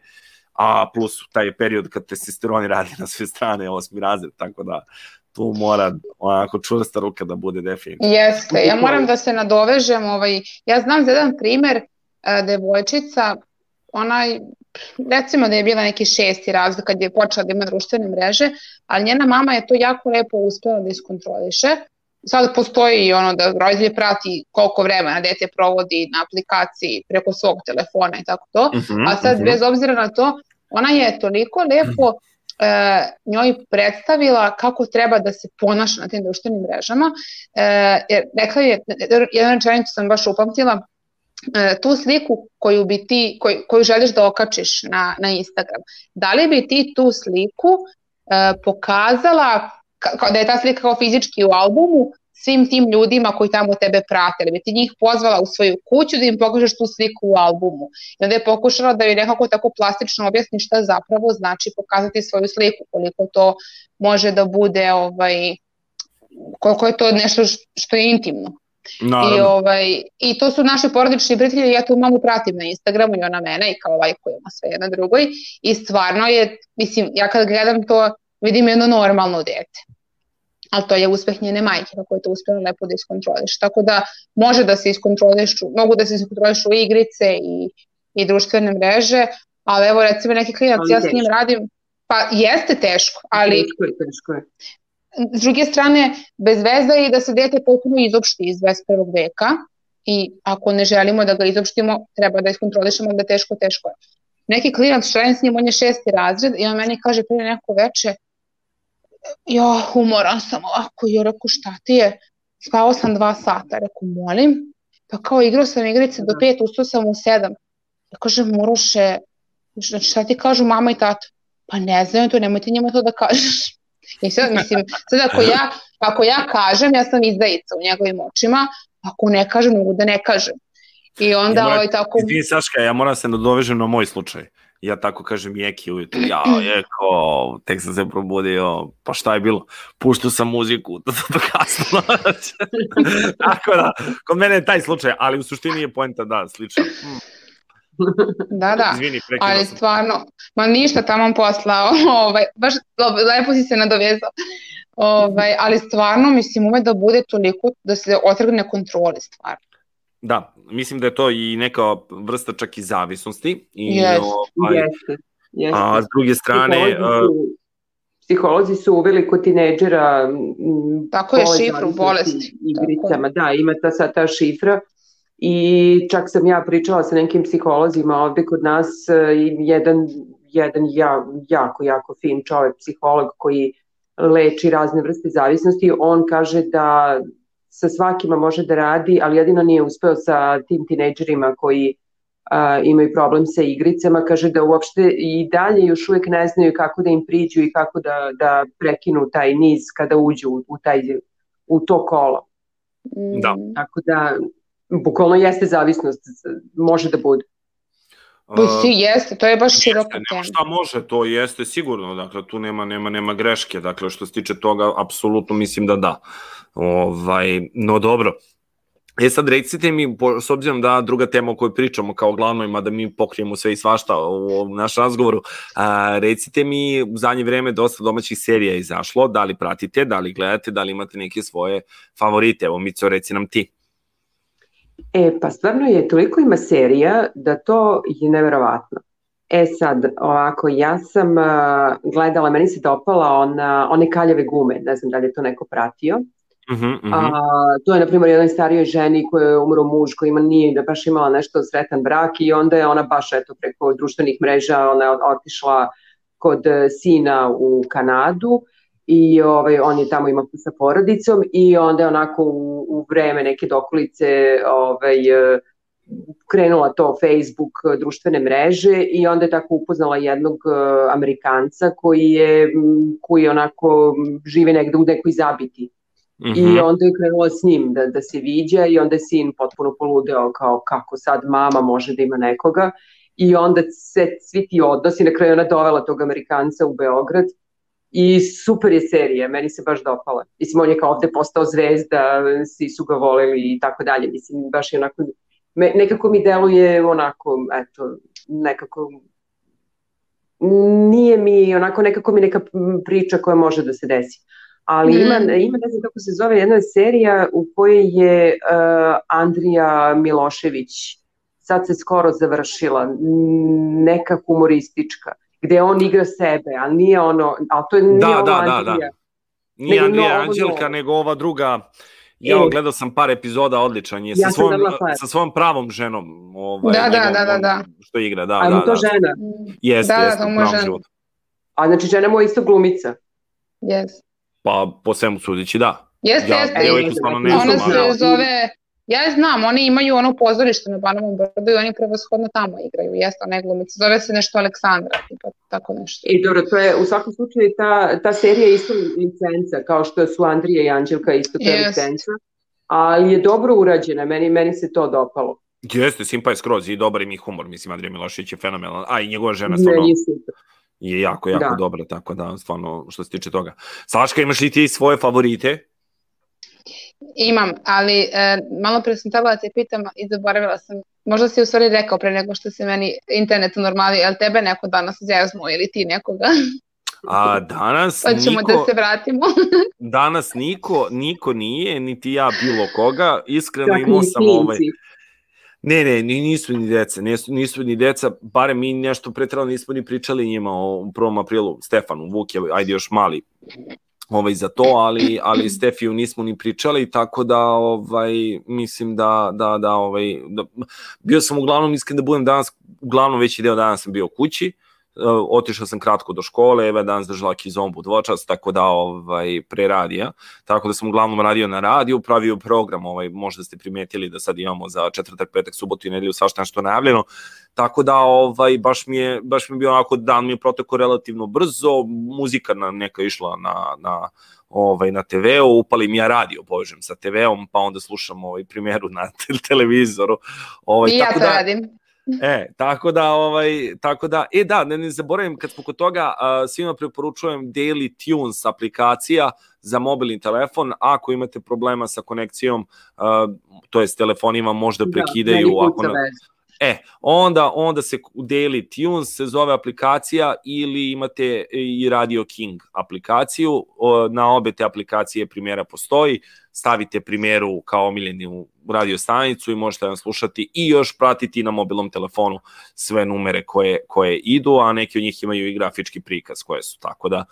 a plus taj period kad testosteroni radi na sve strane, osmi razred, tako da tu mora onako čvrsta ruka da bude definitivno. Jeste, ja moram da se nadovežem, ovaj, ja znam za jedan primer, e, devojčica, ona recimo da je bila neki šesti razlog kad je počela da ima društvene mreže, ali njena mama je to jako lepo uspela da iskontroliše. Sada postoji i ono da roditelj prati koliko vremena dete provodi na aplikaciji preko svog telefona i tako to, Mhm, a sad mhm. bez obzira na to, ona je toliko lepo e, njoj predstavila kako treba da se ponaša na tim društvenim mrežama. E, jer rekla je, jedan rečenicu sam baš upamtila, e, tu sliku koju bi ti, koju, koju želiš da okačiš na, na Instagram, da li bi ti tu sliku e, pokazala ka- kao da je ta slika kao fizički u albumu svim tim ljudima koji tamo tebe prate, da bi ti njih pozvala u svoju kuću da im pokažeš tu sliku u albumu. I onda je pokušala da joj nekako tako plastično objasni šta zapravo znači pokazati svoju sliku, koliko to može da bude, ovaj, koliko je to nešto što je intimno. I, Naravno. ovaj, I to su naši porodični prijatelji, ja tu mamu pratim na Instagramu i ona mene i kao lajkujemo sve jedna drugoj i stvarno je, mislim, ja kad gledam to vidim jedno normalno dete. Ali to je uspeh njene majke kako je to uspjela lepo da iskontroliš. Tako da može da se iskontrolišu, mogu da se iskontrolišu i igrice i, i društvene mreže, ali evo recimo neki klinac, ja s njim radim, pa jeste teško, ali Teško je, teško je. S druge strane, bez veze je da se dete potpuno izopšti iz 21. veka i ako ne želimo da ga izopštimo, treba da iskontrolišemo da teško, teško je. Neki klinac, radim s njim, on je šesti razred i on meni kaže prije neko veče, jo, umoran sam ovako, i ja rekao, šta ti je? Spao sam dva sata, rekao, molim, pa kao igrao sam igrice do pet, ustao sam u sedam. Ja kažem, Muroše, šta- šta ti kažu mama i tata? Pa ne znam to, nemoj ti njima to da kažeš. I sad, mislim, sad ako ja, ako ja kažem, ja sam izdajica u njegovim očima, ako ne kažem, mogu da ne kažem. I onda Ja moram- ovaj tako... Izvini Saška, ja moram se nadovežem na moj slučaj. Ja tako kažem Jeki ujutru, ja Jeko, tek sam se probudio, pa šta je bilo? Puštao sam muziku, do kasno noć. tako da, kod mene je taj slučaj, ali u suštini je poenta da, slično. Mm, Da, da. Izvini, prekinuo ali sam. stvarno, ma ništa tamo posla, ovaj, baš lepo si se nadovezao. Ovaj, ali stvarno, mislim, ume da bude toliko da se otrgne kontrole stvarno. Da, mislim da je to i neka vrsta čak i zavisnosti. I, Jeste, ovaj, Jeste, jeste. A s druge strane, Psiholozi su- Psiholozi su uveli kod tineđera Tako je, šifru bolesti. Igricama, da, ima ta sad ta šifra i čak sam ja pričala sa nekim psiholozima ovde kod nas e, i jedan, jedan ja, jako, jako fin čovek, psiholog koji leči razne vrste zavisnosti, on kaže da sa svakima može da radi, ali jedino nije uspeo sa tim tineđerima koji a, imaju problem sa igricama, kaže da uopšte i dalje još uvek ne znaju kako da im priđu i kako da, da prekinu taj niz kada uđu u, u, taj, u to kolo. Da. Tako da, bukvalno jeste zavisnost, može da bude. Pa si, jeste, to je baš široka tema. nema šta može, to jeste sigurno, dakle tu nema nema nema greške, dakle što se tiče toga apsolutno mislim da da. Ovaj no dobro. E sad recite mi, po- s obzirom da druga tema o kojoj pričamo kao glavnoj, mada mi pokrijemo sve i svašta u ovom našem razgovoru, a, recite mi, u zadnje vreme dosta domaćih serija je izašlo, da li pratite, da li gledate, da li imate neke svoje favorite, evo Mico, reci nam ti. E, pa stvarno je, toliko ima serija da to je neverovatno. E sad, ovako, ja sam a, gledala, meni se dopala ona, one kaljave gume, ne znam da li je to neko pratio. Mhm, mhm. A, to je, na primjer, jednoj starijoj ženi koja je umro muž, koja ima, nije da baš imala nešto sretan brak i onda je ona baš eto, preko društvenih mreža ona otišla kod e, sina u Kanadu i ovaj, on je tamo imao sa porodicom i onda je onako u, u vreme neke dokolice ovaj, e, krenula to Facebook, društvene mreže i onda je tako upoznala jednog e, Amerikanca koji je, koji onako m, živi negde u nekoj zabiti. Mhm. I onda je krenula s njim da, da se viđa i onda je sin potpuno poludeo kao kako sad mama može da ima nekoga i onda se svi ti odnosi, na kraju ona dovela tog Amerikanca u Beograd i super je serija, meni se baš dopala. Mislim, on je kao ovde postao zvezda, svi su ga voleli i tako dalje, mislim, baš je onako, me, nekako mi deluje onako, eto, nekako, nije mi, onako nekako mi neka priča koja može da se desi. Ali Mm. ima, ima, ne znam kako se zove, jedna serija u kojoj je uh, Andrija Milošević, sad se skoro završila, neka humoristička, gde on igra sebe, ali nije ono, ali to je nije Da, ono da, da, Andrija. da. Nije Nego Andrija Anđelka, nego ova druga. Ja E. gledao sam par epizoda, odličan je. Ja Sa svojom, sa svojom pravom ženom. Ovaj, Da, da, da, da, da. Što igra, da, A je da, mu to da. žena? Jeste, Da, da, jeste, je pravom žena. životu. A znači žena mu je isto glumica. Yes. Pa po svemu sudeći, da. Jeste, Ja jeste. devojku stvarno ne Ona znam, se ali- zove, ja je znam, oni imaju ono pozorište na Banovom brdu i oni prevashodno tamo igraju, jeste ona je glumica, zove se nešto Aleksandra, tipa tako nešto. I dobro, to je u svakom slučaju ta, ta serija isto licenca, kao što su Andrija i Anđelka isto ta Jest. licenca, ali je dobro urađena, meni, meni se to dopalo. Jeste, Simpa je skroz i dobar im i humor, mislim, Andrija Milošević je fenomenalan, a i njegova žena Ne, stvarno super. je jako, jako Da. dobra, tako da, stvarno, što se tiče toga. Saška, imaš li ti svoje favorite? Imam, ali e, malo pre sam trebala da te pitam i zaboravila sam, možda si u stvari rekao pre nego što se meni internet normali, jel tebe neko danas zeznuo ili ti nekoga? A danas Pa ćemo niko, da se vratimo. danas niko, niko nije, niti ja bilo koga, iskreno Čak imao sam klinci. ovaj, Ne, ne, ni- nisu ni deca, nisu, nisu ni deca, barem mi nešto pretrano nismo ni pričali njima o 1. aprilu, Stefanu, Vuk je, ajde još mali, ovaj, za to, ali, ali Stefiju nismo ni pričali, tako da ovaj, mislim da, da, da, ovaj, da, bio sam uglavnom, iskren da budem danas, uglavnom veći deo dana sam bio kući, uh, otišao sam kratko do škole, Eva je danas držala kizombu dvočas, tako da ovaj, pre radija, tako da sam uglavnom radio na radiju, pravio program, ovaj, možda ste primetili da sad imamo za četvrtak, petak, subotu i nedelju svašta nešto najavljeno, tako da ovaj, baš, mi je, baš mi je bio onako, dan mi je protekao relativno brzo, muzika na, neka išla na, na, ovaj, na TV-u, upalim ja radio, povežem sa TV-om, pa onda slušam ovaj, primjeru na te- televizoru. Ovaj, I ja tako to da, radim. E, tako da, ovaj, tako da, e da, ne, ne zaboravim, kad smo kod toga, a, svima preporučujem Daily Tunes aplikacija za mobilni telefon, ako imate problema sa konekcijom, a, to jest telefonima možda prekidaju, meni ako na. E, onda, onda se Daily Tunes se zove aplikacija ili imate i Radio King aplikaciju. Na obe te aplikacije primjera postoji. Stavite primjeru kao omiljeni u radio stanicu i možete nam slušati i još pratiti na mobilnom telefonu sve numere koje, koje idu, a neki od njih imaju i grafički prikaz koje su. Tako da,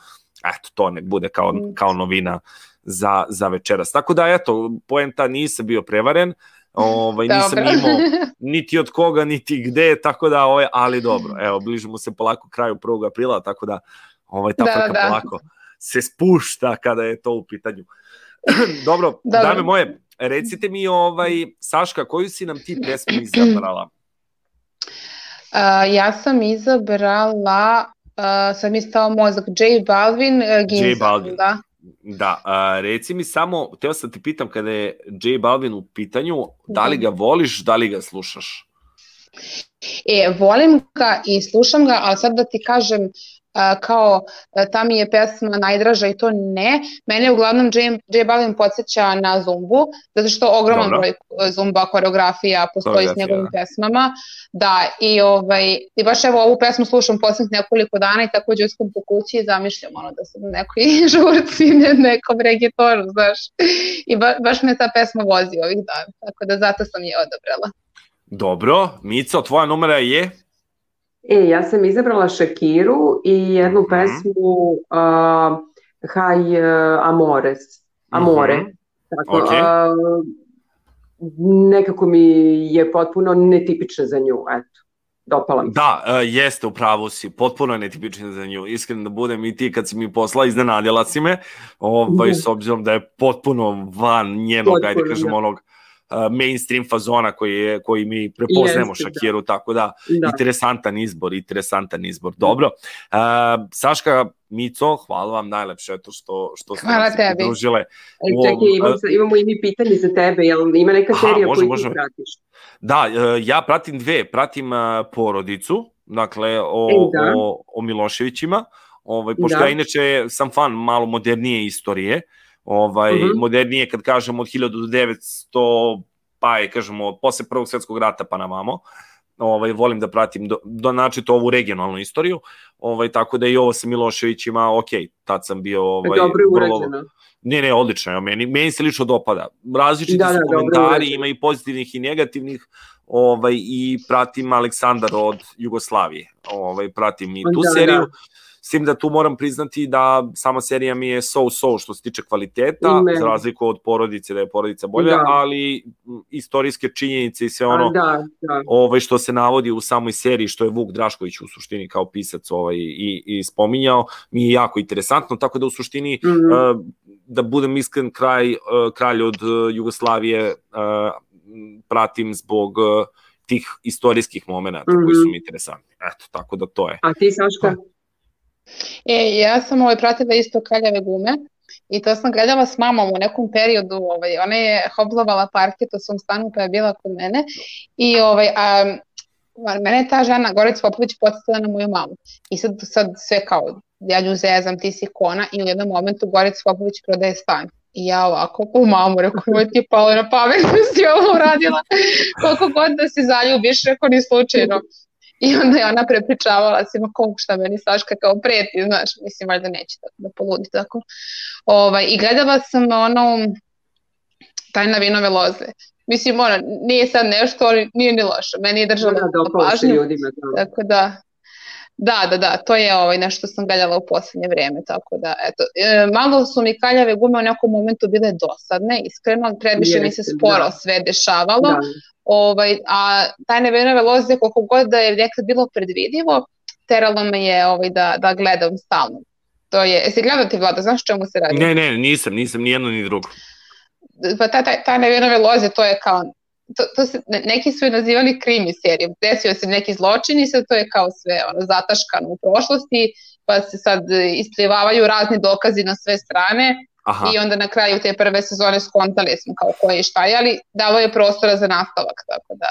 eto, to nek bude kao, kao novina za, za večeras. Tako da, eto, poenta nisam bio prevaren, ovaj, nisam Dobro. imao niti od koga, niti gde, tako da, ovaj, ali dobro, evo, bližimo se polako kraju 1. aprila, tako da ovaj, ta Da, frka da. polako se spušta kada je to u pitanju. dobro, Dobro. dame moje, recite mi, ovaj, Saška, koju si nam ti pesmu izabrala? Uh, ja sam izabrala, uh, sad mi je stao mozak, J Balvin, uh, Ginza. J Balvin. Da. Da, a, reci mi samo, teo sam ti pitam kada je J Balvin u pitanju, da li ga voliš, da li ga slušaš? E, volim ga i slušam ga, ali sad da ti kažem kao a, ta mi je pesma najdraža i to ne. Mene uglavnom J, J Balvin podsjeća na Zumbu, zato što ogroman Dobro. broj e, Zumba koreografija postoji s njegovim da. pesmama. Da, i, ovaj, i baš evo ovu pesmu slušam poslednjih nekoliko dana i tako džuskam po kući i zamišljam ono da sam u nekoj žurci, ne, nekom regitoru, znaš. I ba, baš me ta pesma vozi ovih dana, tako da zato sam je odabrala. Dobro, Mico, tvoja numera je? E, ja sam izabrala Shakiru i jednu Mhm. pesmu uh, High uh, Amores. Amore. Mhm. Tako, Ok. uh, nekako mi je potpuno netipična za nju, eto. dopala mi se. Da, uh, jeste, u pravu si, potpuno je netipičan za nju, iskreno da budem i ti kad si mi posla, iznenadila si me, ovaj, Da. s obzirom da je potpuno van njenog, ajde Potpuno, kažemo, da. onog mainstream fazona koji, je, koji mi prepoznajemo Jeste, da. Shakiru, tako da, Da. interesantan izbor, interesantan izbor. Dobro, uh, Saška, Mico, hvala vam najlepše eto što, što ste Hvala tebi. pridružile. E, čekaj, imam, uh, sa- imamo i mi pitanje za tebe, jel ima neka Aha, serija može, koju može. ti pratiš? Da, e, ja pratim dve, pratim porodicu, dakle o, E, da. o, o Miloševićima, ovaj, pošto Da. ja inače sam fan malo modernije istorije, ovaj, Mhm. modernije kad kažemo od 1900, pa je kažemo posle prvog svetskog rata pa na vamo, ovaj, volim da pratim do, do načito ovu regionalnu istoriju, ovaj, tako da i ovo sa Miloševićima, ok, tad sam bio ovaj, Dobro je vrlo-. Ne, ne, odlično meni, meni se lično dopada. Različiti Da, su da, dobro komentari, ima i pozitivnih i negativnih, ovaj, i pratim Aleksandar od Jugoslavije, ovaj, pratim i tu Da, seriju, da. S tim da tu moram priznati da sama serija mi je so-so što se tiče kvaliteta, meni. za razliku od porodice, da je porodica bolja, Da. ali istorijske činjenice i sve ono, A, da, da. ovaj što se navodi u samoj seriji što je Vuk Drašković u suštini kao pisac ovaj i i spominjao mi je jako interesantno tako da u suštini Mhm. uh, da budem iskren kraj uh, kralj od uh, Jugoslavije pratim zbog tih istorijskih momenata koji Mhm. su mi interesantni. Eto, tako da to je. A ti, Saška? E, ja sam ovaj, pratila isto Kaljave gume i to sam gledala s mamom u nekom periodu, ovaj, ona je hoblovala parket u svom stanu pa je bila kod mene i ovaj, a, mene je ta žena, Gorica Popović, podsjetila na moju mamu i sad, sad sve kao, ja nju zezam, ti si kona i u jednom momentu Gorica Popović prodaje stan. I ja ovako, u mamu, rekao, moj ti je palo na pamet da si ovo uradila, koliko god da se zaljubiš, rekao, ni slučajno. I onda je ona prepričavala svima koliko šta meni Saška kao preti, znaš, mislim, valjda neće da, da poludi tako. Ovaj, I gledala sam ono, tajna vinove loze. Mislim, ono, nije sad nešto, ali nije ni loše. Meni je držala Da, se pažnju. ljudima. Da. Tako da, da, da, da, to je ovaj, nešto što sam gledala u poslednje vreme, tako da, eto, e, malo su mi kaljave gume u nekom momentu bile dosadne, iskreno, previše mi se sporo da. sve dešavalo, Da. Ovaj, a tajne venove loze, koliko god da je nekad bilo predvidivo, teralo me je ovaj, da, da gledam stalno. To je, jesi gledao ti Vlada, znaš čemu se radi? Ne, ne, nisam, nisam ni jedno ni drugo. pa ta, ta, tajne venove loze, to je kao, to, to se, ne- neki su je nazivali krimi serijom, desio se neki zločin i sad to je kao sve ono, zataškano u prošlosti, pa se sad isplivavaju razni dokazi na sve strane Aha. i onda na kraju te prve sezone skontali smo kao ko je i šta je, ali davo je prostora za nastavak, tako da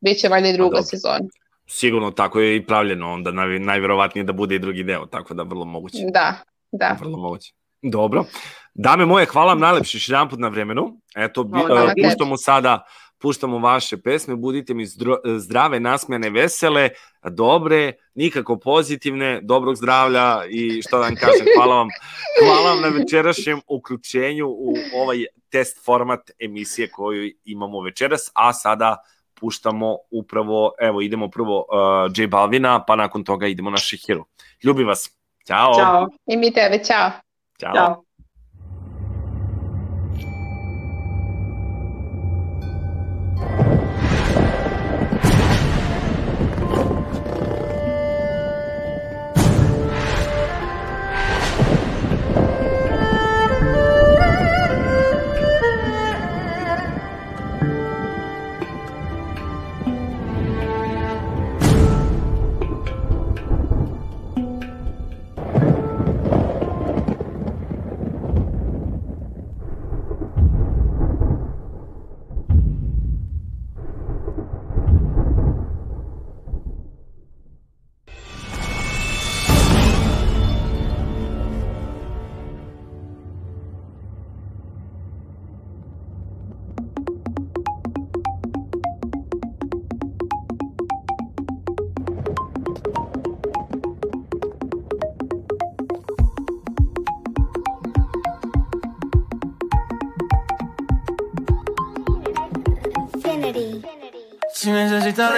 bit će valjda i druga dobro. sezona. Sigurno tako je i pravljeno, onda naj, najverovatnije da bude i drugi deo, tako da vrlo moguće. Da, da. Vrlo moguće. Dobro. Dame moje, hvala vam najlepše još jedan put na vremenu. Eto, uh, tebi. puštamo sada puštamo vaše pesme, budite mi zdrave, nasmejane, vesele, dobre, nikako pozitivne, dobrog zdravlja i što da vam kažem, hvala vam, hvala vam na večerašnjem uključenju u ovaj test format emisije koju imamo večeras, a sada puštamo upravo, evo idemo prvo uh, J Balvina, pa nakon toga idemo na Šihiru. Ljubim vas. Ćao. Ćao. I mi tebe, čao. Ćao. Ćao.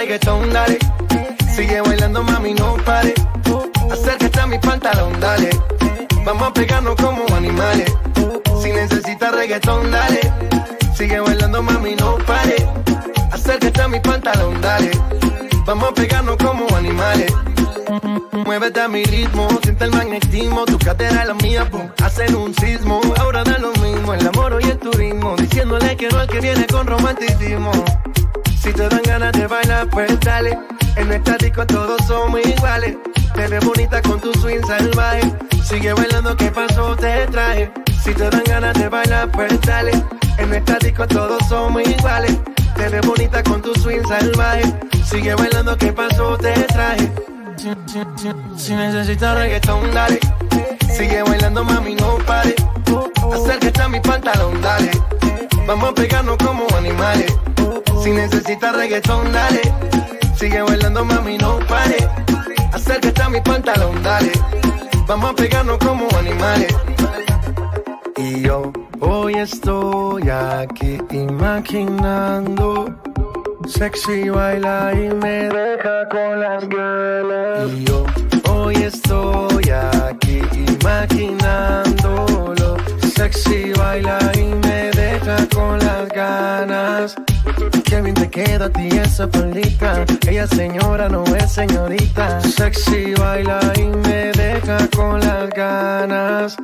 Reggaetón, dale. Sigue bailando, mami, no pare. Acércate a mi pantalón, dale. Vamos a pegarnos como animales. Si necesitas reggaetón, dale. Sigue bailando, mami, no pare. Acércate a mi pantalón, dale. Vamos a pegarnos como animales. Muévete a mi ritmo, siente el magnetismo, tu cadera es la mía, pum, hacen un sismo. Ahora da lo mismo, el amor y el turismo, diciéndole que no al que viene con romanticismo. Si te dan ganas de bailar, pues dale. En nuestra disco todos somos iguales. Te ves bonita con tu swing salvaje. Sigue bailando, ¿qué pasó? Te traje. Si te dan ganas de bailar, pues dale. En nuestra disco todos somos iguales. Te ves bonita con tu swing salvaje. Sigue bailando, ¿qué pasó? Te traje. Si, si, si, si necesitas reggaetón, dale. Sigue bailando, mami, no pare. Acércate a mi pantalón, dale. Vamos a pegarnos como animales. Si necesitas reggaetón, dale. Sigue bailando, mami, no pare. Acércate a mi pantalón, dale. Vamos a pegarnos como animales. Y yo hoy estoy aquí imaginando. Sexy baila y me deja con las ganas. Y yo hoy estoy aquí imaginándolo. Sexy baila y me deja con las ganas. Qué bien te queda a ti esa palita. Ella señora no es señorita. Sexy baila y me deja con las ganas.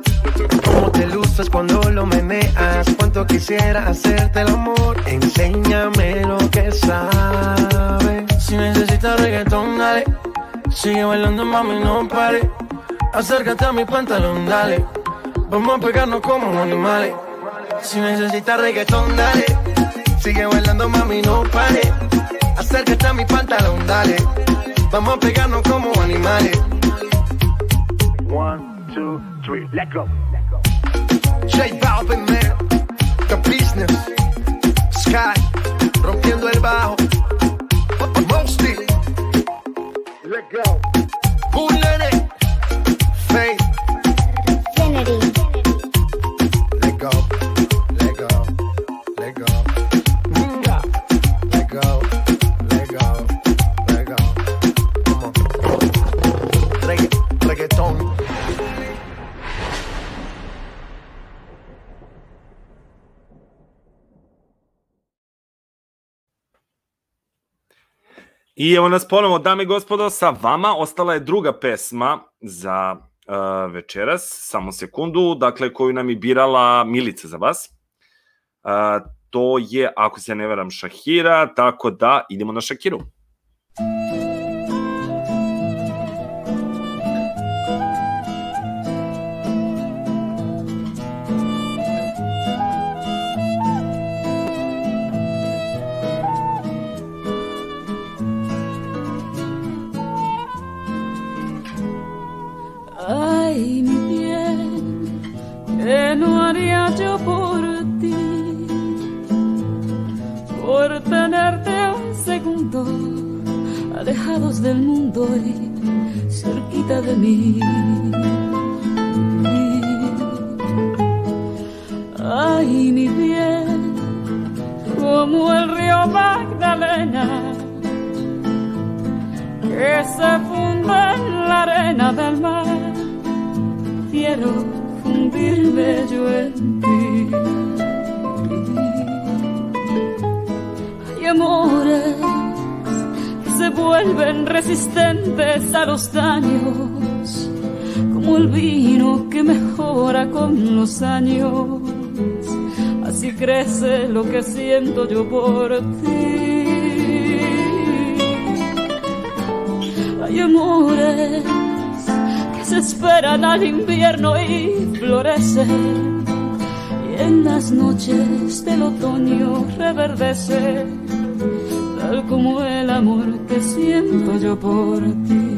Cómo te luces cuando lo meneas. Cuánto quisiera hacerte el amor. Enséñame lo que sabes. Si necesitas reggaetón, dale. Sigue bailando, mami, no pare. Acércate a mi pantalón, dale. Vamos a pegarnos como animales. Si necesitas reggaetón, dale. Sigue bailando, mami, no pare. Acércate a mi pantalón, dale. Vamos a pegarnos como animales. One, two, three, let go. J Balvin, man. The business. Sky. Rompiendo el bajo. Mosty. Let go. Bullet. Faith. Kennedy. I evo nas ponovo, dame i gospodo, sa vama. Ostala je druga pesma za uh, večeras, samo sekundu, dakle, koju nam je birala Milica za vas. Uh, to je, ako se ne veram, Šahira, tako da idemo na Šakiru. Ay, mi bien, que no haría yo por tenerte un segundo, alejados del mundo y cerquita de mí. Ay, mi bien, como el río Magdalena, que se funde en la arena del mar quiero fundirme yo en ti. Que se vuelven resistentes a los daños, como el vino que mejora con los años. Así crece lo que siento yo por ti. Hay amores que se esperan al invierno y florecen. Y en las noches del otoño reverdece, como el amor que siento yo por ti.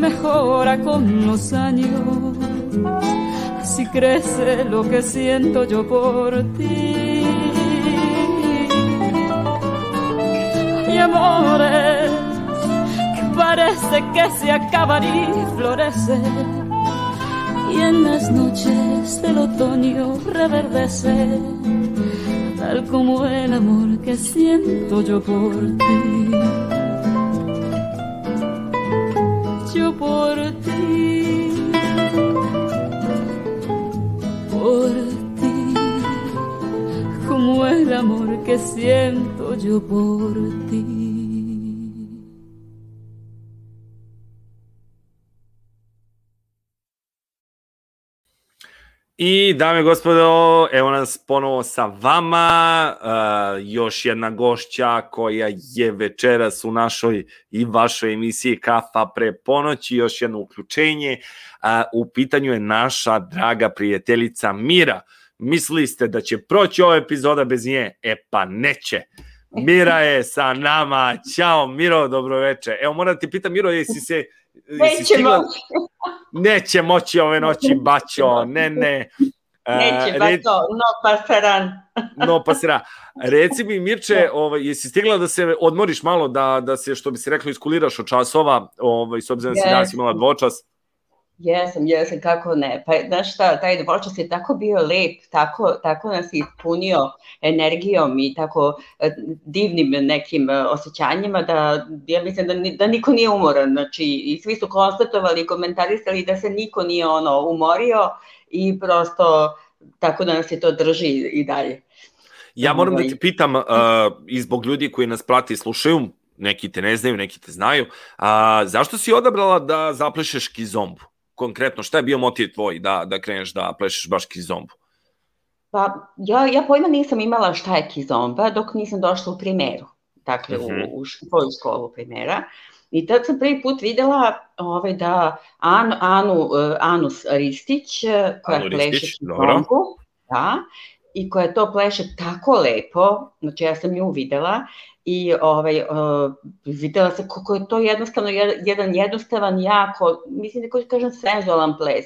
Mejora con los años. Así crece lo que siento yo por ti. Hay amores que parece que se acaban y florecen. Y en las noches del otoño reverdece, tal como el amor que siento yo por ti. Que siento yo por ti. I dame i gospodo, evo nas ponovo sa vama, uh, još jedna gošća koja je večeras u našoj i vašoj emisiji Kafa pre ponoći, još jedno uključenje. Uh, u pitanju je naša draga prijateljica Mira. Mislili ste da će proći ova epizoda bez nje? E pa neće. Mira je sa nama. Ćao Miro, dobroveče. Evo moram da ti pitam Miro, jesi se jesi Neće stigla- moći. Neće moći ove noći, baćo, ne, ne. Neće, re- ba to, no pasaran. no pa sera. Reci mi Mirče, ovaj jesi stigla da se odmoriš malo da da se što bi se reklo iskuliraš od časova, ovaj s obzirom da si Jesam. danas imala dvočas. Jesam, jesam, kako ne. Pa, znaš šta, taj dvočas je tako bio lep, tako, tako nas je ispunio energijom i tako e, divnim nekim e, osjećanjima da ja mislim da, da niko nije umoran. Znači, i svi su konstatovali i komentarisali da se niko nije ono umorio i prosto tako da nas je to drži i dalje. Ja moram da Ovaj. te pitam uh, i zbog ljudi koji nas prate i slušaju, neki te ne znaju, neki te znaju, a zašto si odabrala da zaplešeš kizombu? Konkretno, šta je bio motiv tvoj da, da kreneš da plešeš baš kizombu? Pa ja, ja pojma nisam imala šta je kizomba dok nisam došla u primeru, dakle Mhm. u, u svoju školu primera. I tad sam prvi put videla ovaj, da An, Anu, eh, Anus Ristić, eh, koja Anu pleše Ristić, dobro. kizombu, da, i koja to pleše tako lepo, znači ja sam nju videla i ovaj, uh, videla sam kako je to jednostavno jedan, jednostavan, jako, mislim da kažem senzualan ples.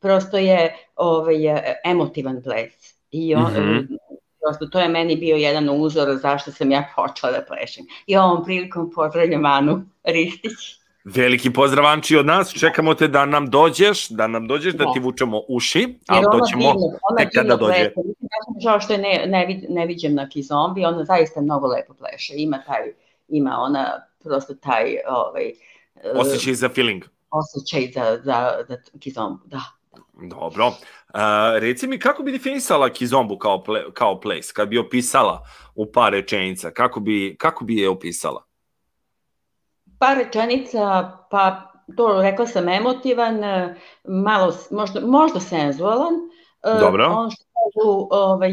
Prosto je ovaj, eh, emotivan ples. I on, Mhm. prosto to je meni bio jedan uzor zašto sam ja počela da plešem. I ovom prilikom pozdravljam Anu Ristić. Veliki pozdrav Anči od nas, čekamo te da nam dođeš, da nam dođeš, da Da. ti vučemo uši, Jer ali to ona ćemo divno, ona tek kada dođe. pleše. Ja sam žao što je ne, ne, vid, ne viđem na kizombi, ona zaista mnogo lepo pleše. Ima taj, ima ona prosto taj ovaj, eh, Osjećaj za feeling. osjećaj za, za, za kizombu, da. Dobro. Uh, reci mi kako bi definisala kizombu kao, ple, kao place, kad bi opisala u par rečenica, kako bi, kako bi je opisala? Par rečenica, pa to rekla sam emotivan, malo, možda, možda senzualan. Dobro. Ono što kažu ovaj,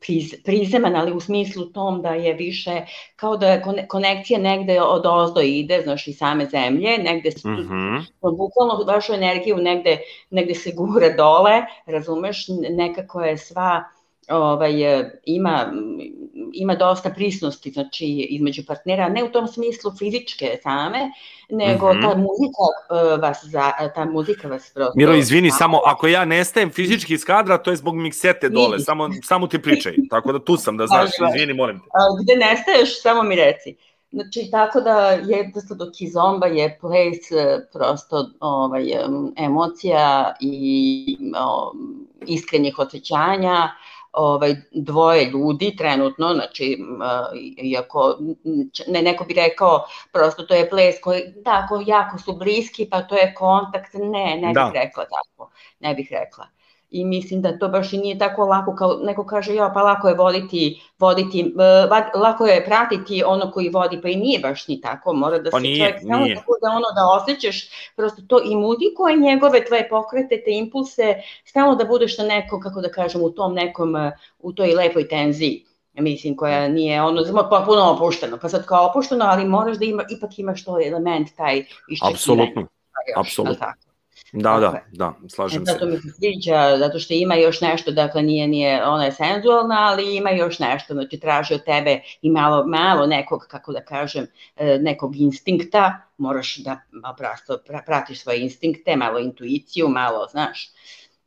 priz, prizeman, ali u smislu tom da je više, kao da konekcija negde od ozdo ide, znaš, i same zemlje, negde s- Mhm. bukvalno vašu energiju negde, negde se gura dole, razumeš, nekako je sva ovaj, e, ima, ima dosta prisnosti znači, između partnera, ne u tom smislu fizičke same, nego Mhm. ta muzika e, vas za, ta muzika vas prosto... Miro, izvini, samo ako ja nestajem fizički iz kadra, to je zbog miksete dole, samo, samo ti pričaj, tako da tu sam, da znaš, izvini, molim te. A, gde nestaješ, samo mi reci. Znači, tako da jednostavno kizomba je ples e, prosto ovaj, em, emocija i o, iskrenih osjećanja, ovaj, dvoje ljudi trenutno, znači, iako ne, neko bi rekao prosto to je ples koji, da, koji jako su bliski, pa to je kontakt, ne, ne Da. bih rekla tako, ne bih rekla. I mislim da to baš i nije tako lako kao neko kaže ja pa lako je voditi voditi lako je pratiti ono koji vodi pa i nije baš ni tako mora da Pa se nije, čovjek samo nije. tako da ono da osjećaš prosto to i muzikuje njegove tvoje pokrete te impulse samo da budeš na nekom kako da kažem u tom nekom u toj lepoj tenziji mislim, koja nije ono potpuno opušteno, pa sad kao opušteno, ali moraš da ima, ipak imaš to element taj iščekivanja. Apsolutno, još, apsolutno. Tako? Da, Tako da, da, slažem E, se. Zato mi se sviđa, zato što ima još nešto, dakle nije, nije, ona je senzualna, ali ima još nešto, znači traži od tebe i malo, malo nekog, kako da kažem, e, nekog instinkta, moraš da prosto pra- pratiš svoje instinkte, malo intuiciju, malo, znaš,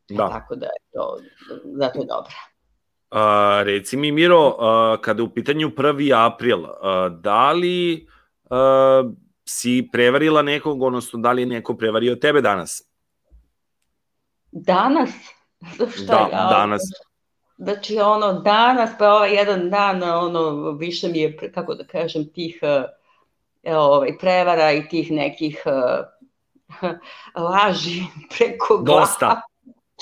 Da. tako da je to, zato je dobro. A, reci mi, Miro, a, kada je u pitanju 1. april, a, da li a, si prevarila nekog, odnosno da li je neko prevario tebe danas? Danas? Šta Da, ja, danas. Znači, ono, danas, pa ovaj jedan dan, ono, više mi je, kako da kažem, tih evo, ovaj, prevara i tih nekih uh, laži preko glava. Dosta.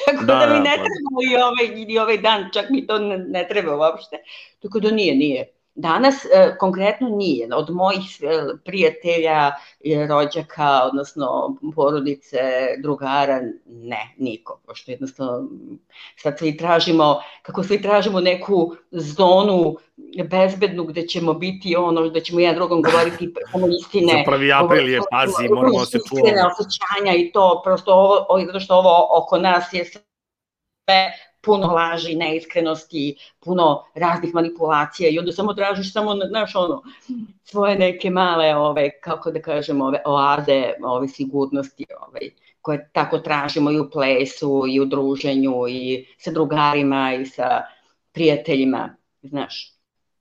Tako Da, da, mi da, ne pa- treba i ovaj, i ovaj dan, čak mi to ne, ne treba uopšte. Tako da nije, nije. Danas e, konkretno nije. Od mojih e, prijatelja, e, rođaka, odnosno porodice, drugara, ne, niko. Pošto jednostavno sad svi tražimo, kako svi tražimo neku zonu bezbednu gde ćemo biti ono, da ćemo jedan drugom govoriti samo istine. Za 1. april je, pazi, moramo se Iskrene čuvamo. osjećanja i to, prosto ovo, ovo, zato što ovo oko nas je sve puno laži, neiskrenosti, puno raznih manipulacija i onda samo tražiš samo, znaš, ono, svoje neke male, ove, kako da kažem, ove oaze, ove sigurnosti, ovaj, koje tako tražimo i u plesu, i u druženju, i sa drugarima, i sa prijateljima, znaš.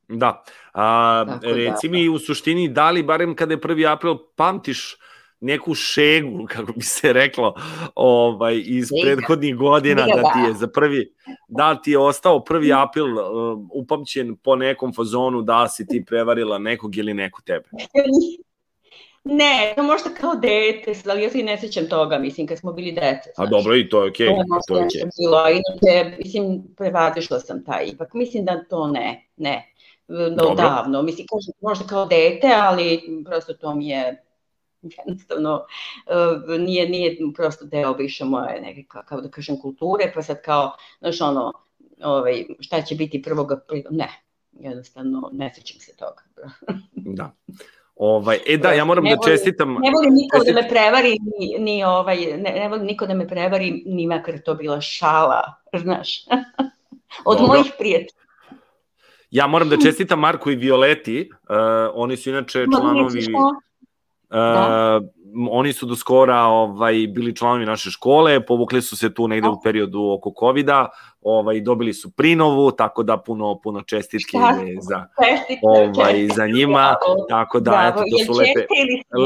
Da. A, Tako da. reci mi u suštini, da li barem kada je 1. april pamtiš neku šegu, kako bi se reklo, ovaj, iz Šega. prethodnih godina, Šega, da ti da. je za prvi, da ti je ostao 1. april uh, upamćen po nekom fazonu da si ti prevarila nekog ili neku tebe? Ne, to možda kao dete, ali ja se i ne sećam toga, mislim, kad smo bili dete. A dobro, i to je okej, To je to je nešto bilo, inače, mislim, prevazišla sam taj, ipak mislim da to ne, ne, no, davno, mislim, kažem, možda kao dete, ali prosto to mi je jednostavno, uh, nije, nije prosto deo više moje neke, kao, da kažem, kulture, pa sad kao, znaš, ono, ovaj, šta će biti prvog aprila, ne, jednostavno, ne sećam se toga. Da. Ovaj, e da, ja moram Ne da volim- čestitam... Ne volim niko da čestit- me prevari, ni, ni ovaj, ne, ne volim niko da me prevari, ni makar to bila šala, znaš. Od Dobro. mojih prijatelja. Ja moram da čestitam Marku i Violeti, uh, oni su inače članovi... nećeš to? Uh, oni su do skora ovaj, bili članovi naše škole, povukli su se tu negde u periodu oko covida, ovaj, dobili su prinovu, tako da puno, puno čestitke Šta? za, Čestitke, ovaj, čestitke, za njima, tako da Bravo. eto, to su lepe,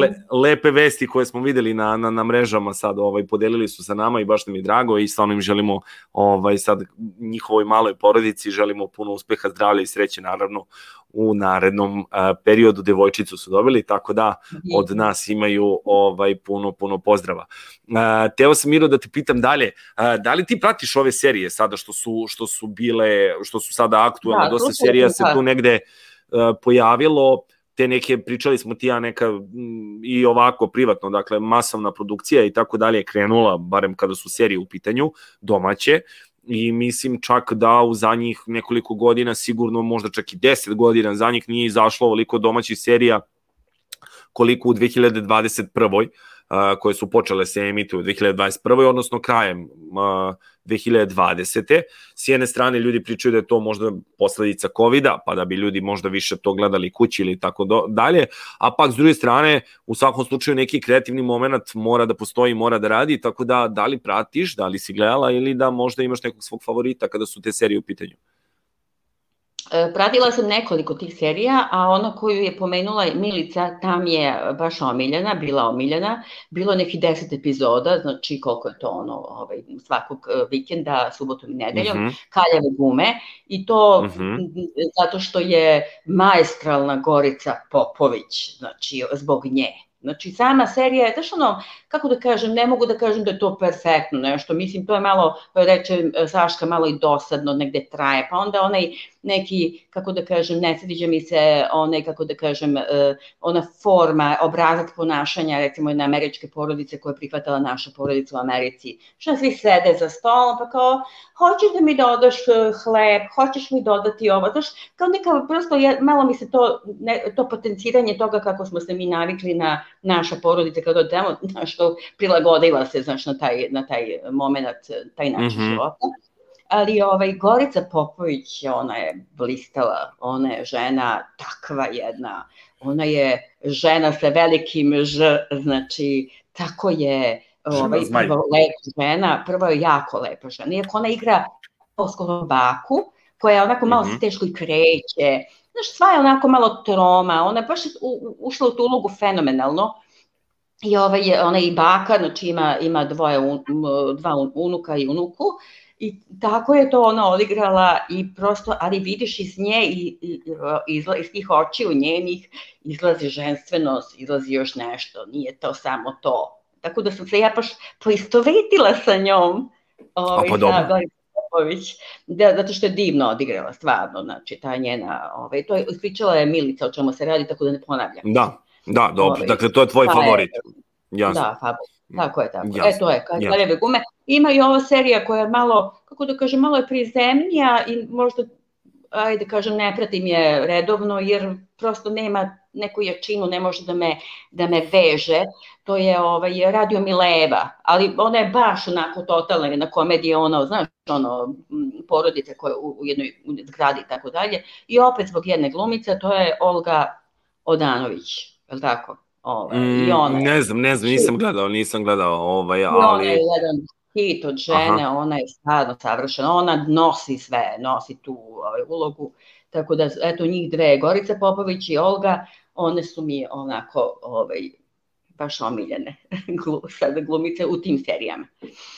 le, lepe vesti koje smo videli na, na, na mrežama sad, ovaj, podelili su sa nama i baš nam je drago i stvarno im želimo ovaj, sad njihovoj maloj porodici, želimo puno uspeha, zdravlja i sreće naravno u narednom periodu devojčicu su dobili, tako da od nas imaju ovaj puno puno pozdrava. Uh, teo sam Miro da te pitam dalje, uh, da li ti pratiš ove serije sada što su što su bile, što su sada aktuelne, Da, dosta serija sam, se da. tu negde pojavilo, te neke, pričali smo ti ja neka mm, i ovako privatno, dakle masovna produkcija i tako dalje je krenula, barem kada su serije u pitanju, domaće, i mislim čak da u zadnjih nekoliko godina, sigurno možda čak i 10 godina, za njih nije izašlo ovoliko domaćih serija koliko u 2021 uh, koje su počele se emituju u 2021. odnosno krajem uh, 2020. S jedne strane ljudi pričaju da je to možda posledica covid pa da bi ljudi možda više to gledali kući ili tako dalje, a pak s druge strane u svakom slučaju neki kreativni moment mora da postoji, mora da radi, tako da da li pratiš, da li si gledala ili da možda imaš nekog svog favorita kada su te serije u pitanju. E, Pratila sam nekoliko tih serija, a ona koju je pomenula Milica, tam je baš omiljena, bila omiljena. Bilo je nekih deset epizoda, znači koliko je to ono, ovaj, svakog e, vikenda, subotom i nedeljom, Mhm. kaljave gume. I to Mhm. m, zato što je maestralna Gorica Popović, znači zbog nje. Znači sama serija je, znaš ono, kako da kažem, ne mogu da kažem da je to perfektno nešto, mislim to je malo, reče e, Saška, malo i dosadno, negde traje, pa onda onaj neki, kako da kažem, ne sviđa mi se one, kako da kažem, e, ona forma, obrazac ponašanja, recimo jedne američke porodice koja je prihvatala naša porodica u Americi. Što svi sede za stolom, pa kao, hoćeš da mi dodaš e, hleb, hoćeš mi dodati ovo, znaš, kao neka, prosto, je, malo mi se to, ne, to potenciranje toga kako smo se mi navikli na naša porodica kada odemo, znaš, to prilagodila se, znaš, na taj, na taj moment, taj način mm -hmm. života ali ovaj, Gorica Popović, ona je blistala, ona je žena takva jedna, ona je žena sa velikim ž, znači, tako je, ovaj, prvo lepa žena, prvo je jako lepa žena, iako ona igra polsku baku, koja je onako malo mm -hmm. teško i kreće, znaš, sva je onako malo troma, ona je baš u, ušla u tu ulogu fenomenalno, i ovaj, ona je i baka, znači ima, ima dvoje, un, dva unuka i unuku, I tako je to ona odigrala i prosto, ali vidiš iz nje i, i izla, iz tih očiju njenih izlazi ženstvenost, izlazi još nešto, nije to samo to. Tako da sam se ja baš poistovetila sa njom. Ovaj, pa dobro. Popović, da, zato što je divno odigrala, stvarno, znači, ta njena, ovaj, to je, ispričala je Milica o čemu se radi, tako da ne ponavljam. Da, da, dobro, ovaj, dakle, to je tvoj pa favorit. Jasno. Da, favorit. Tako je, tako. Jasno. E, to je, Kraljeve gume. Ima i ova serija koja je malo, kako da kažem, malo je prizemnija i možda, ajde kažem, ne pratim je redovno, jer prosto nema neku jačinu, ne može da me, da me veže. To je ovaj, Radio Mileva, ali ona je baš onako totalna jedna komedija, ono, znaš, ono, porodice koje u, u jednoj zgradi i tako dalje. I opet zbog jedne glumice, to je Olga Odanović, je li tako? Ovaj, mm, i ona ne znam, ne znam, nisam gledao, nisam gledao, ovaj, ali... Ona je jedan hit od žene, Aha. ona je stvarno savršena, ona nosi sve, nosi tu ovaj, ulogu, tako da, eto, njih dve, Gorica Popović i Olga, one su mi onako, ovaj, baš omiljene sada glumice u tim serijama.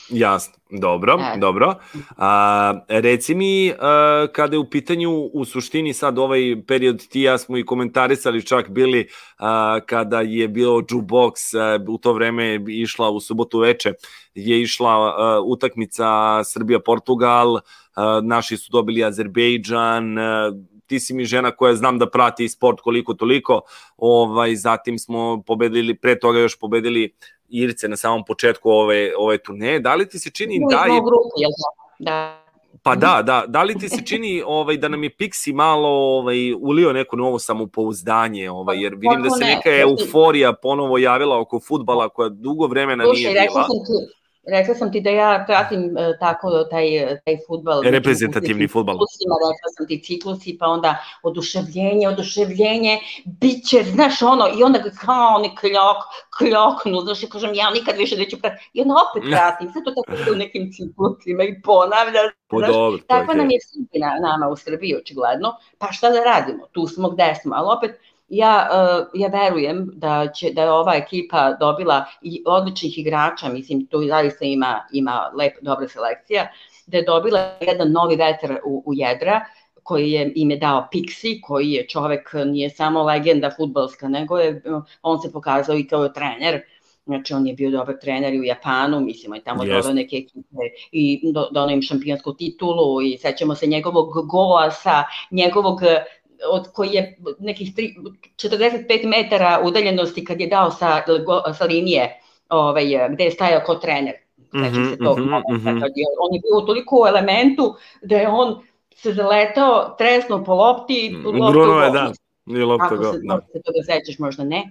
Jasno, dobro, e. dobro. A, reci mi, a, kada je u pitanju u suštini sad ovaj period ti ja smo i komentarisali čak bili a, kada je bio jukebox a, u to vreme išla u subotu veče je išla a, utakmica Srbija-Portugal, naši su dobili Azerbejdžan, ti si mi žena koja znam da prati sport koliko toliko, ovaj, zatim smo pobedili, pre toga još pobedili Irce na samom početku ove, ove turneje. Da li ti se čini da je... Da? da. Pa da, da, da li ti se čini ovaj da nam je Pixi malo ovaj ulio neko novo samopouzdanje, ovaj jer vidim da se neka euforija ponovo javila oko fudbala koja dugo vremena nije bila. Slušaj, sam ti, Rekla sam ti da ja pratim e, tako taj, taj futbal. Reprezentativni futbal. Ciklusima, rekla sam ti ciklusi, pa onda oduševljenje, oduševljenje, bit će, znaš ono, i onda kao oni kljok, kljoknu, znaš, i kažem, ja nikad više neću pratiti. I onda opet pratim, sve to tako u nekim ciklusima i ponavlja. Po znaš, dobro, tako nam je sudbina nama u Srbiji, očigledno, pa šta da radimo, tu smo gde smo, ali opet, ja, uh, ja verujem da će da je ova ekipa dobila i odličnih igrača, mislim tu zaista ima ima lep dobra selekcija, da je dobila jedan novi vetar u, u jedra koji je im je dao Pixi, koji je čovek nije samo legenda futbalska, nego je on se pokazao i kao trener. Znači, on je bio dobar trener i u Japanu, mislim, on je tamo yes. neke ekipe i do, donao im šampionsku titulu i sećamo se njegovog gola sa njegovog od koji je nekih 3, 45 metara udaljenosti kad je dao sa, sa linije ovaj, gde je stajao kao trener. Znači mm -hmm, se to, mm -hmm. on je bio u toliko elementu da je on se zaletao, tresno po lopti, Bruno je, da, nije lopta go. Se, da. se toga sećaš, možda ne.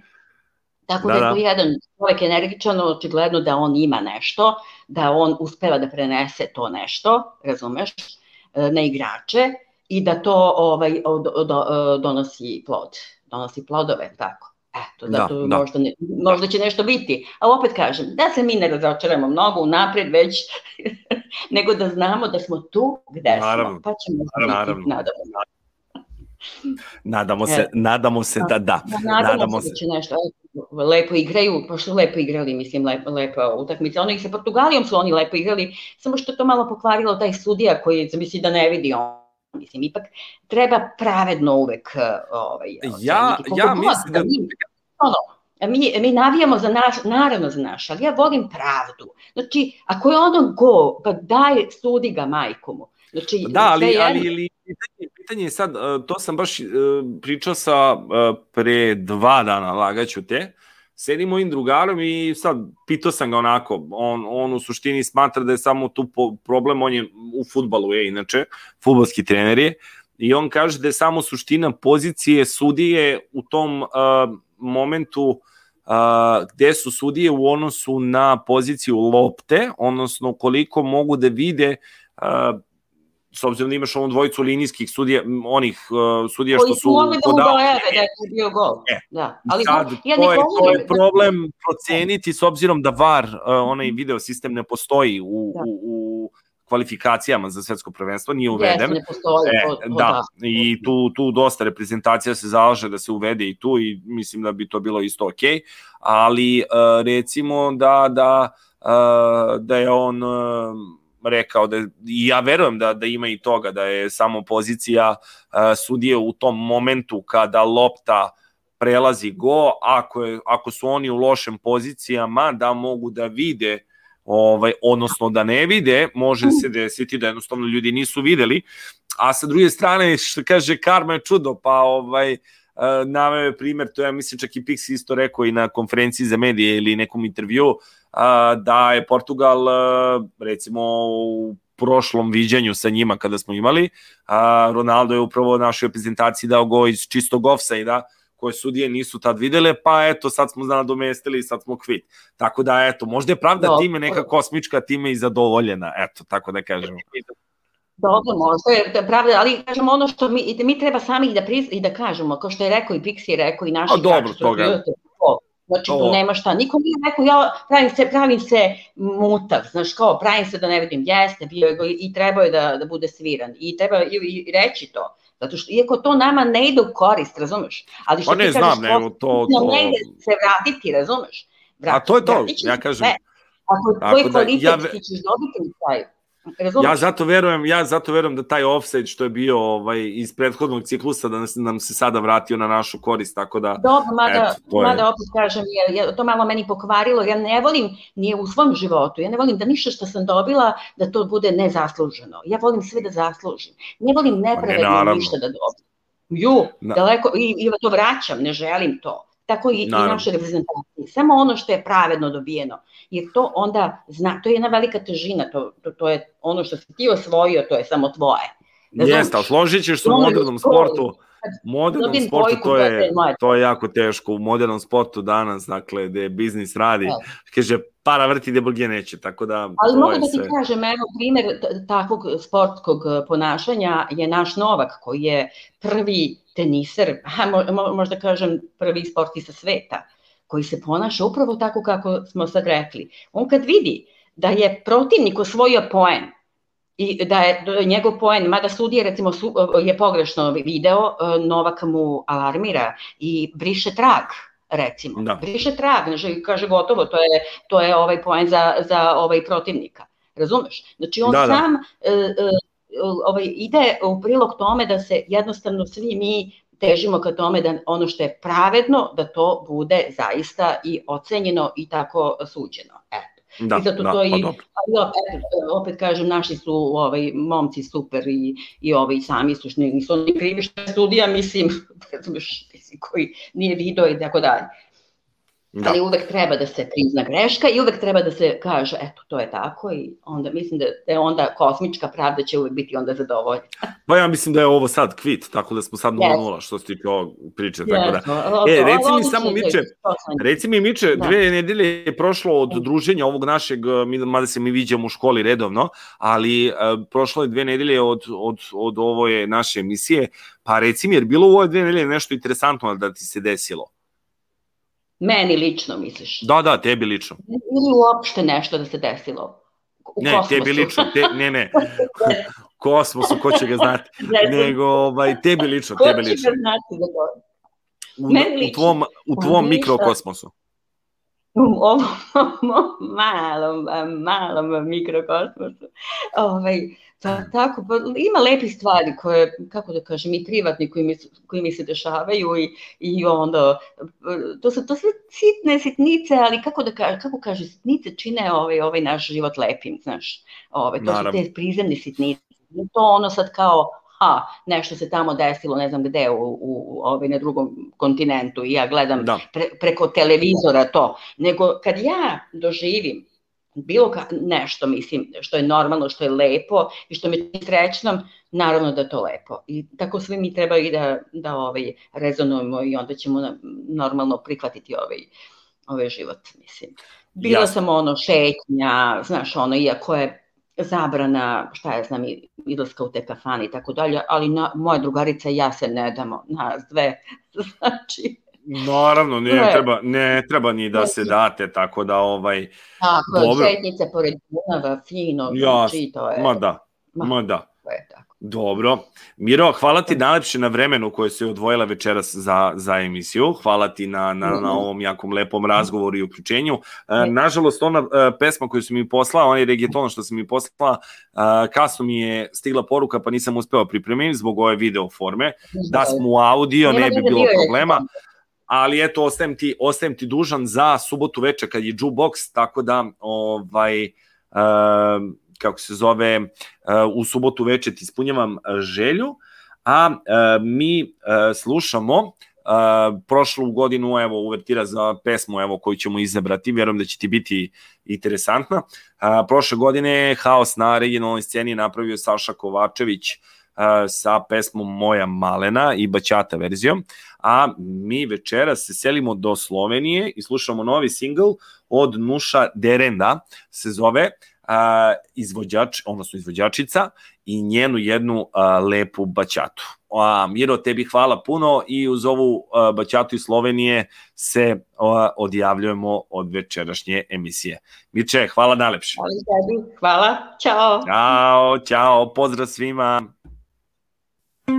Tako da, da je to da. jedan čovjek energičan, očigledno da on ima nešto, da on uspeva da prenese to nešto, razumeš, na igrače i da to ovaj, od, od, od, donosi plod, donosi plodove, tako. Eto, zato da, da. Možda, ne, možda će nešto biti. A opet kažem, da se mi ne razočaramo mnogo unapred već, nego da znamo da smo tu gde naravno, smo, pa ćemo naravno. biti, nadamo. Nadamo se, nadamo se da da. Nadamo, nadamo se da će nešto lepo igraju, pošto lepo igrali, mislim, lepo, lepa utakmica. Ono i sa Portugalijom su oni lepo igrali, samo što to malo pokvarilo taj sudija koji, misli da ne vidi on Mislim, ipak treba pravedno uvek ovaj, ja, ja mislim da... Mi, ono, mi, mi navijamo za naš, naravno za naš, ali ja volim pravdu. Znači, ako je ono go, pa daj, sudi ga majkomu. Znači, da, ali, ali, ali pitanje, pitanje je sad, e, to sam baš e, pričao sa e, pre dva dana, lagaću te, sedim mojim drugarom i sad pitao sam ga onako, on, on u suštini smatra da je samo tu problem, on je u futbalu je inače, futbalski trener je, i on kaže da je samo suština pozicije sudije u tom uh, momentu uh, gde su sudije u odnosu na poziciju lopte, odnosno koliko mogu da vide uh, s obzirom da imaš ovom dvojicu linijskih sudija, onih uh, sudija što Koji su su mogli da udojave da je to bio gol. E, Da. Ali sad, ja to, je, to je problem proceniti s obzirom da VAR, uh, onaj video sistem ne postoji u, u, u kvalifikacijama za svetsko prvenstvo, nije uveden. Jeste, ne postoji, E, to- to da, da. i tu, tu dosta reprezentacija se zalaže da se uvede i tu i mislim da bi to bilo isto okej, ali uh, recimo da, da, uh, da je on uh, rekao da ja verujem da da ima i toga da je samo pozicija uh, sudije u tom momentu kada lopta prelazi go, ako, je, ako su oni u lošim pozicijama, da mogu da vide ovaj, odnosno da ne vide, može se desiti da jednostavno ljudi nisu videli, a sa druge strane, što kaže, karma je čudo, pa ovaj, e, naveo je primer, to ja mislim čak i Pixi isto rekao i na konferenciji za medije ili nekom intervju, a, da je Portugal, a, recimo, u prošlom viđanju sa njima kada smo imali, a, Ronaldo je upravo našoj reprezentaciji dao go iz čistog offside-a, koje sudije nisu tad videle, pa eto, sad smo nadomestili i sad smo kvit. Tako da, eto, možda je pravda Dobro. time neka kosmička, time i zadovoljena, eto, tako da kažemo. Dobro, možda je da pravda, ali kažemo ono što mi, da mi treba sami i da, priz, i da kažemo, kao što je rekao i Pixi rekao i naši A dobro, igrači su toga. to. Znači, tu nema šta. Niko nije rekao, ja pravim se, pravim se mutav, znaš, kao, pravim se da ne vidim, jeste, bio je i trebao je da, da bude sviran. I treba i, i reći to. Zato što, iako to nama ne ide u korist, razumeš? Ali što Pa ne ti znam, kažeš, nego to- no, to- ne ide se vratiti, razumeš? A to je to, ja kažem. sve. Ako Tako tvoj da, kvalitet ja ti ćeš dobiti na kraju. Ja zato verujem, ja zato verujem da taj offside što je bio ovaj iz prethodnog ciklusa da nam se sada vratio na našu korist, tako da Dobro, mada, eto, to je- mada opet kažem, je, je, to malo meni pokvarilo, ja ne volim, nije u svom životu, ja ne volim da ništa što sam dobila, da to bude nezasluženo. Ja volim sve da zaslužim. Ne volim nepravedno naravno. ništa da dobim. Ju, Na- daleko, i, i to vraćam, ne želim to. Tako i, i naše reprezentacije. Samo ono što je pravedno dobijeno. Jer to onda, zna, to je jedna velika težina, to, to, to je ono što si ti osvojio, to je samo tvoje. Razumeš? Jeste, ali složit ćeš se u modernom sportu, modernom sportu to je, je to je jako teško, u modernom sportu danas, dakle, gde biznis radi, Da. kaže, para vrti gde brge neće, tako da Ali mogu je da ti sve. kažem, evo, primjer t- takvog sportskog e, ponašanja je naš Novak, koji je prvi teniser, a mo, mo- možda kažem prvi sportista sveta, koji se ponaša upravo tako kako smo sad rekli. On kad vidi da je protivnik osvojio poen, i da je da je njegov poen, mada sudije recimo su, je pogrešno video, e, Novak mu alarmira i briše trag recimo. Da. Briše trag, znači kaže gotovo, to je, to je ovaj poen za, za ovaj protivnika. Razumeš? Znači on Da, da. sam e, e, ovaj, ide u prilog tome da se jednostavno svi mi težimo ka tome da ono što je pravedno, da to bude zaista i ocenjeno i tako suđeno. Eto. Da, I zato da, to pa i, ali opet, opet kažem, naši su ovaj, momci super i, i ovaj, sami su, što nisu oni krivi što je studija, mislim, koji nije video i tako dalje. Da. Ali uvek treba da se prizna greška i uvek treba da se kaže, eto, to je tako i onda mislim da, da je onda kosmička pravda će uvek biti onda zadovoljena. Pa ja mislim da je ovo sad kvit, tako da smo sad 0-0 što se tiče ovog priče, tako da. E, reci mi odlično samo Miče, reci mi Miče, Da. dve nedelje je prošlo od druženja ovog našeg, mada se mi viđamo u školi redovno, ali uh, prošlo je dve nedelje od, od, od ove naše emisije, pa reci mi, jer bilo u ove dve nedelje nešto interesantno da ti se desilo? Meni lično misliš? Da, da, tebi lično. Ili uopšte nešto da se desilo? U Ne, kosmosu. tebi lično, te, ne, ne. Kosmosu, ko će ga znati. Nego, ovaj, tebi lično, Ko tebi će lično. ga znati za to? U, Meni u tvom, u tvom mikrokosmosu. u ovom malom, malom mikrokosmosu. Ovaj, pa, tako, pa, ima lepi stvari koje, kako da kažem, i privatni koji mi, koji mi se dešavaju i, i onda, to su to sve sitne sitnice, ali kako da kažem, kako kaže, sitnice čine ovaj, ovaj naš život lepim, znaš. Ovaj, to Naravno. su te prizemne sitnice. To ono sad kao, aha, nešto se tamo desilo, ne znam gde, u, u, u ovaj, na drugom kontinentu i ja gledam Da. pre, preko televizora to, nego kad ja doživim bilo ka, nešto, mislim, što je normalno, što je lepo i što me čini srećnom, naravno da je to lepo. I tako svi mi treba i da, da ovaj, rezonujemo i onda ćemo na- normalno prihvatiti ovaj, ovaj život, mislim. Bila Jasno. sam ono šetnja, znaš, ono, iako je zabrana, šta ja znam, i- izlaska u te kafane i tako dalje, ali na, moja drugarica i ja se ne damo, nas dve, znači, Naravno, ne Ne. treba, ne treba ni da se date, tako da ovaj, tako, Dobro. šetnice pored Dunava, fino, ja, znači, to je, ma da, Ma. ma da. to je tako. Dobro. Miro, hvala ti najlepše na vremenu koje si odvojila večeras za, za emisiju. Hvala ti na, na, na ovom jakom lepom razgovoru i uključenju. E, nažalost, ona e, pesma koju si mi poslala, onaj reggaeton što si mi poslala, e, kasno mi je stigla poruka pa nisam uspeo pripremiti zbog ove video forme. Da smo u audio, ne bi bilo problema. Ali eto, ostajem ti, ostajem ti dužan za subotu veče kad je jukebox, tako da ovaj, um, kako se zove, uh, u subotu veče ti ispunjavam uh, želju, a mi slušamo uh, prošlu godinu, evo, uvertira za pesmu evo, koju ćemo izabrati, vjerujem da će ti biti interesantna. Uh, prošle godine Haos na regionalnoj sceni napravio Saša Kovačević uh, sa pesmom Moja malena i Baćata verzijom, a mi večera se selimo do Slovenije i slušamo novi singl od Nuša Derenda, se zove a, izvođač, odnosno izvođačica i njenu jednu a, lepu baćatu. A, Miro, tebi hvala puno i uz ovu a, baćatu iz Slovenije se a, odjavljujemo od večerašnje emisije. Mirče, hvala najlepše. Hvala tebi, hvala, čao. Ćao, ćao, pozdrav svima. Noč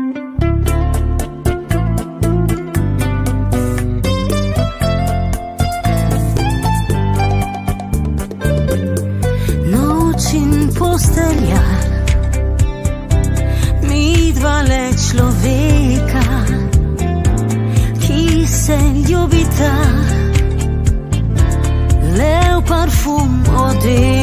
in postelja, mi dva le človeka, ki se ljubita, le v parfum odeta,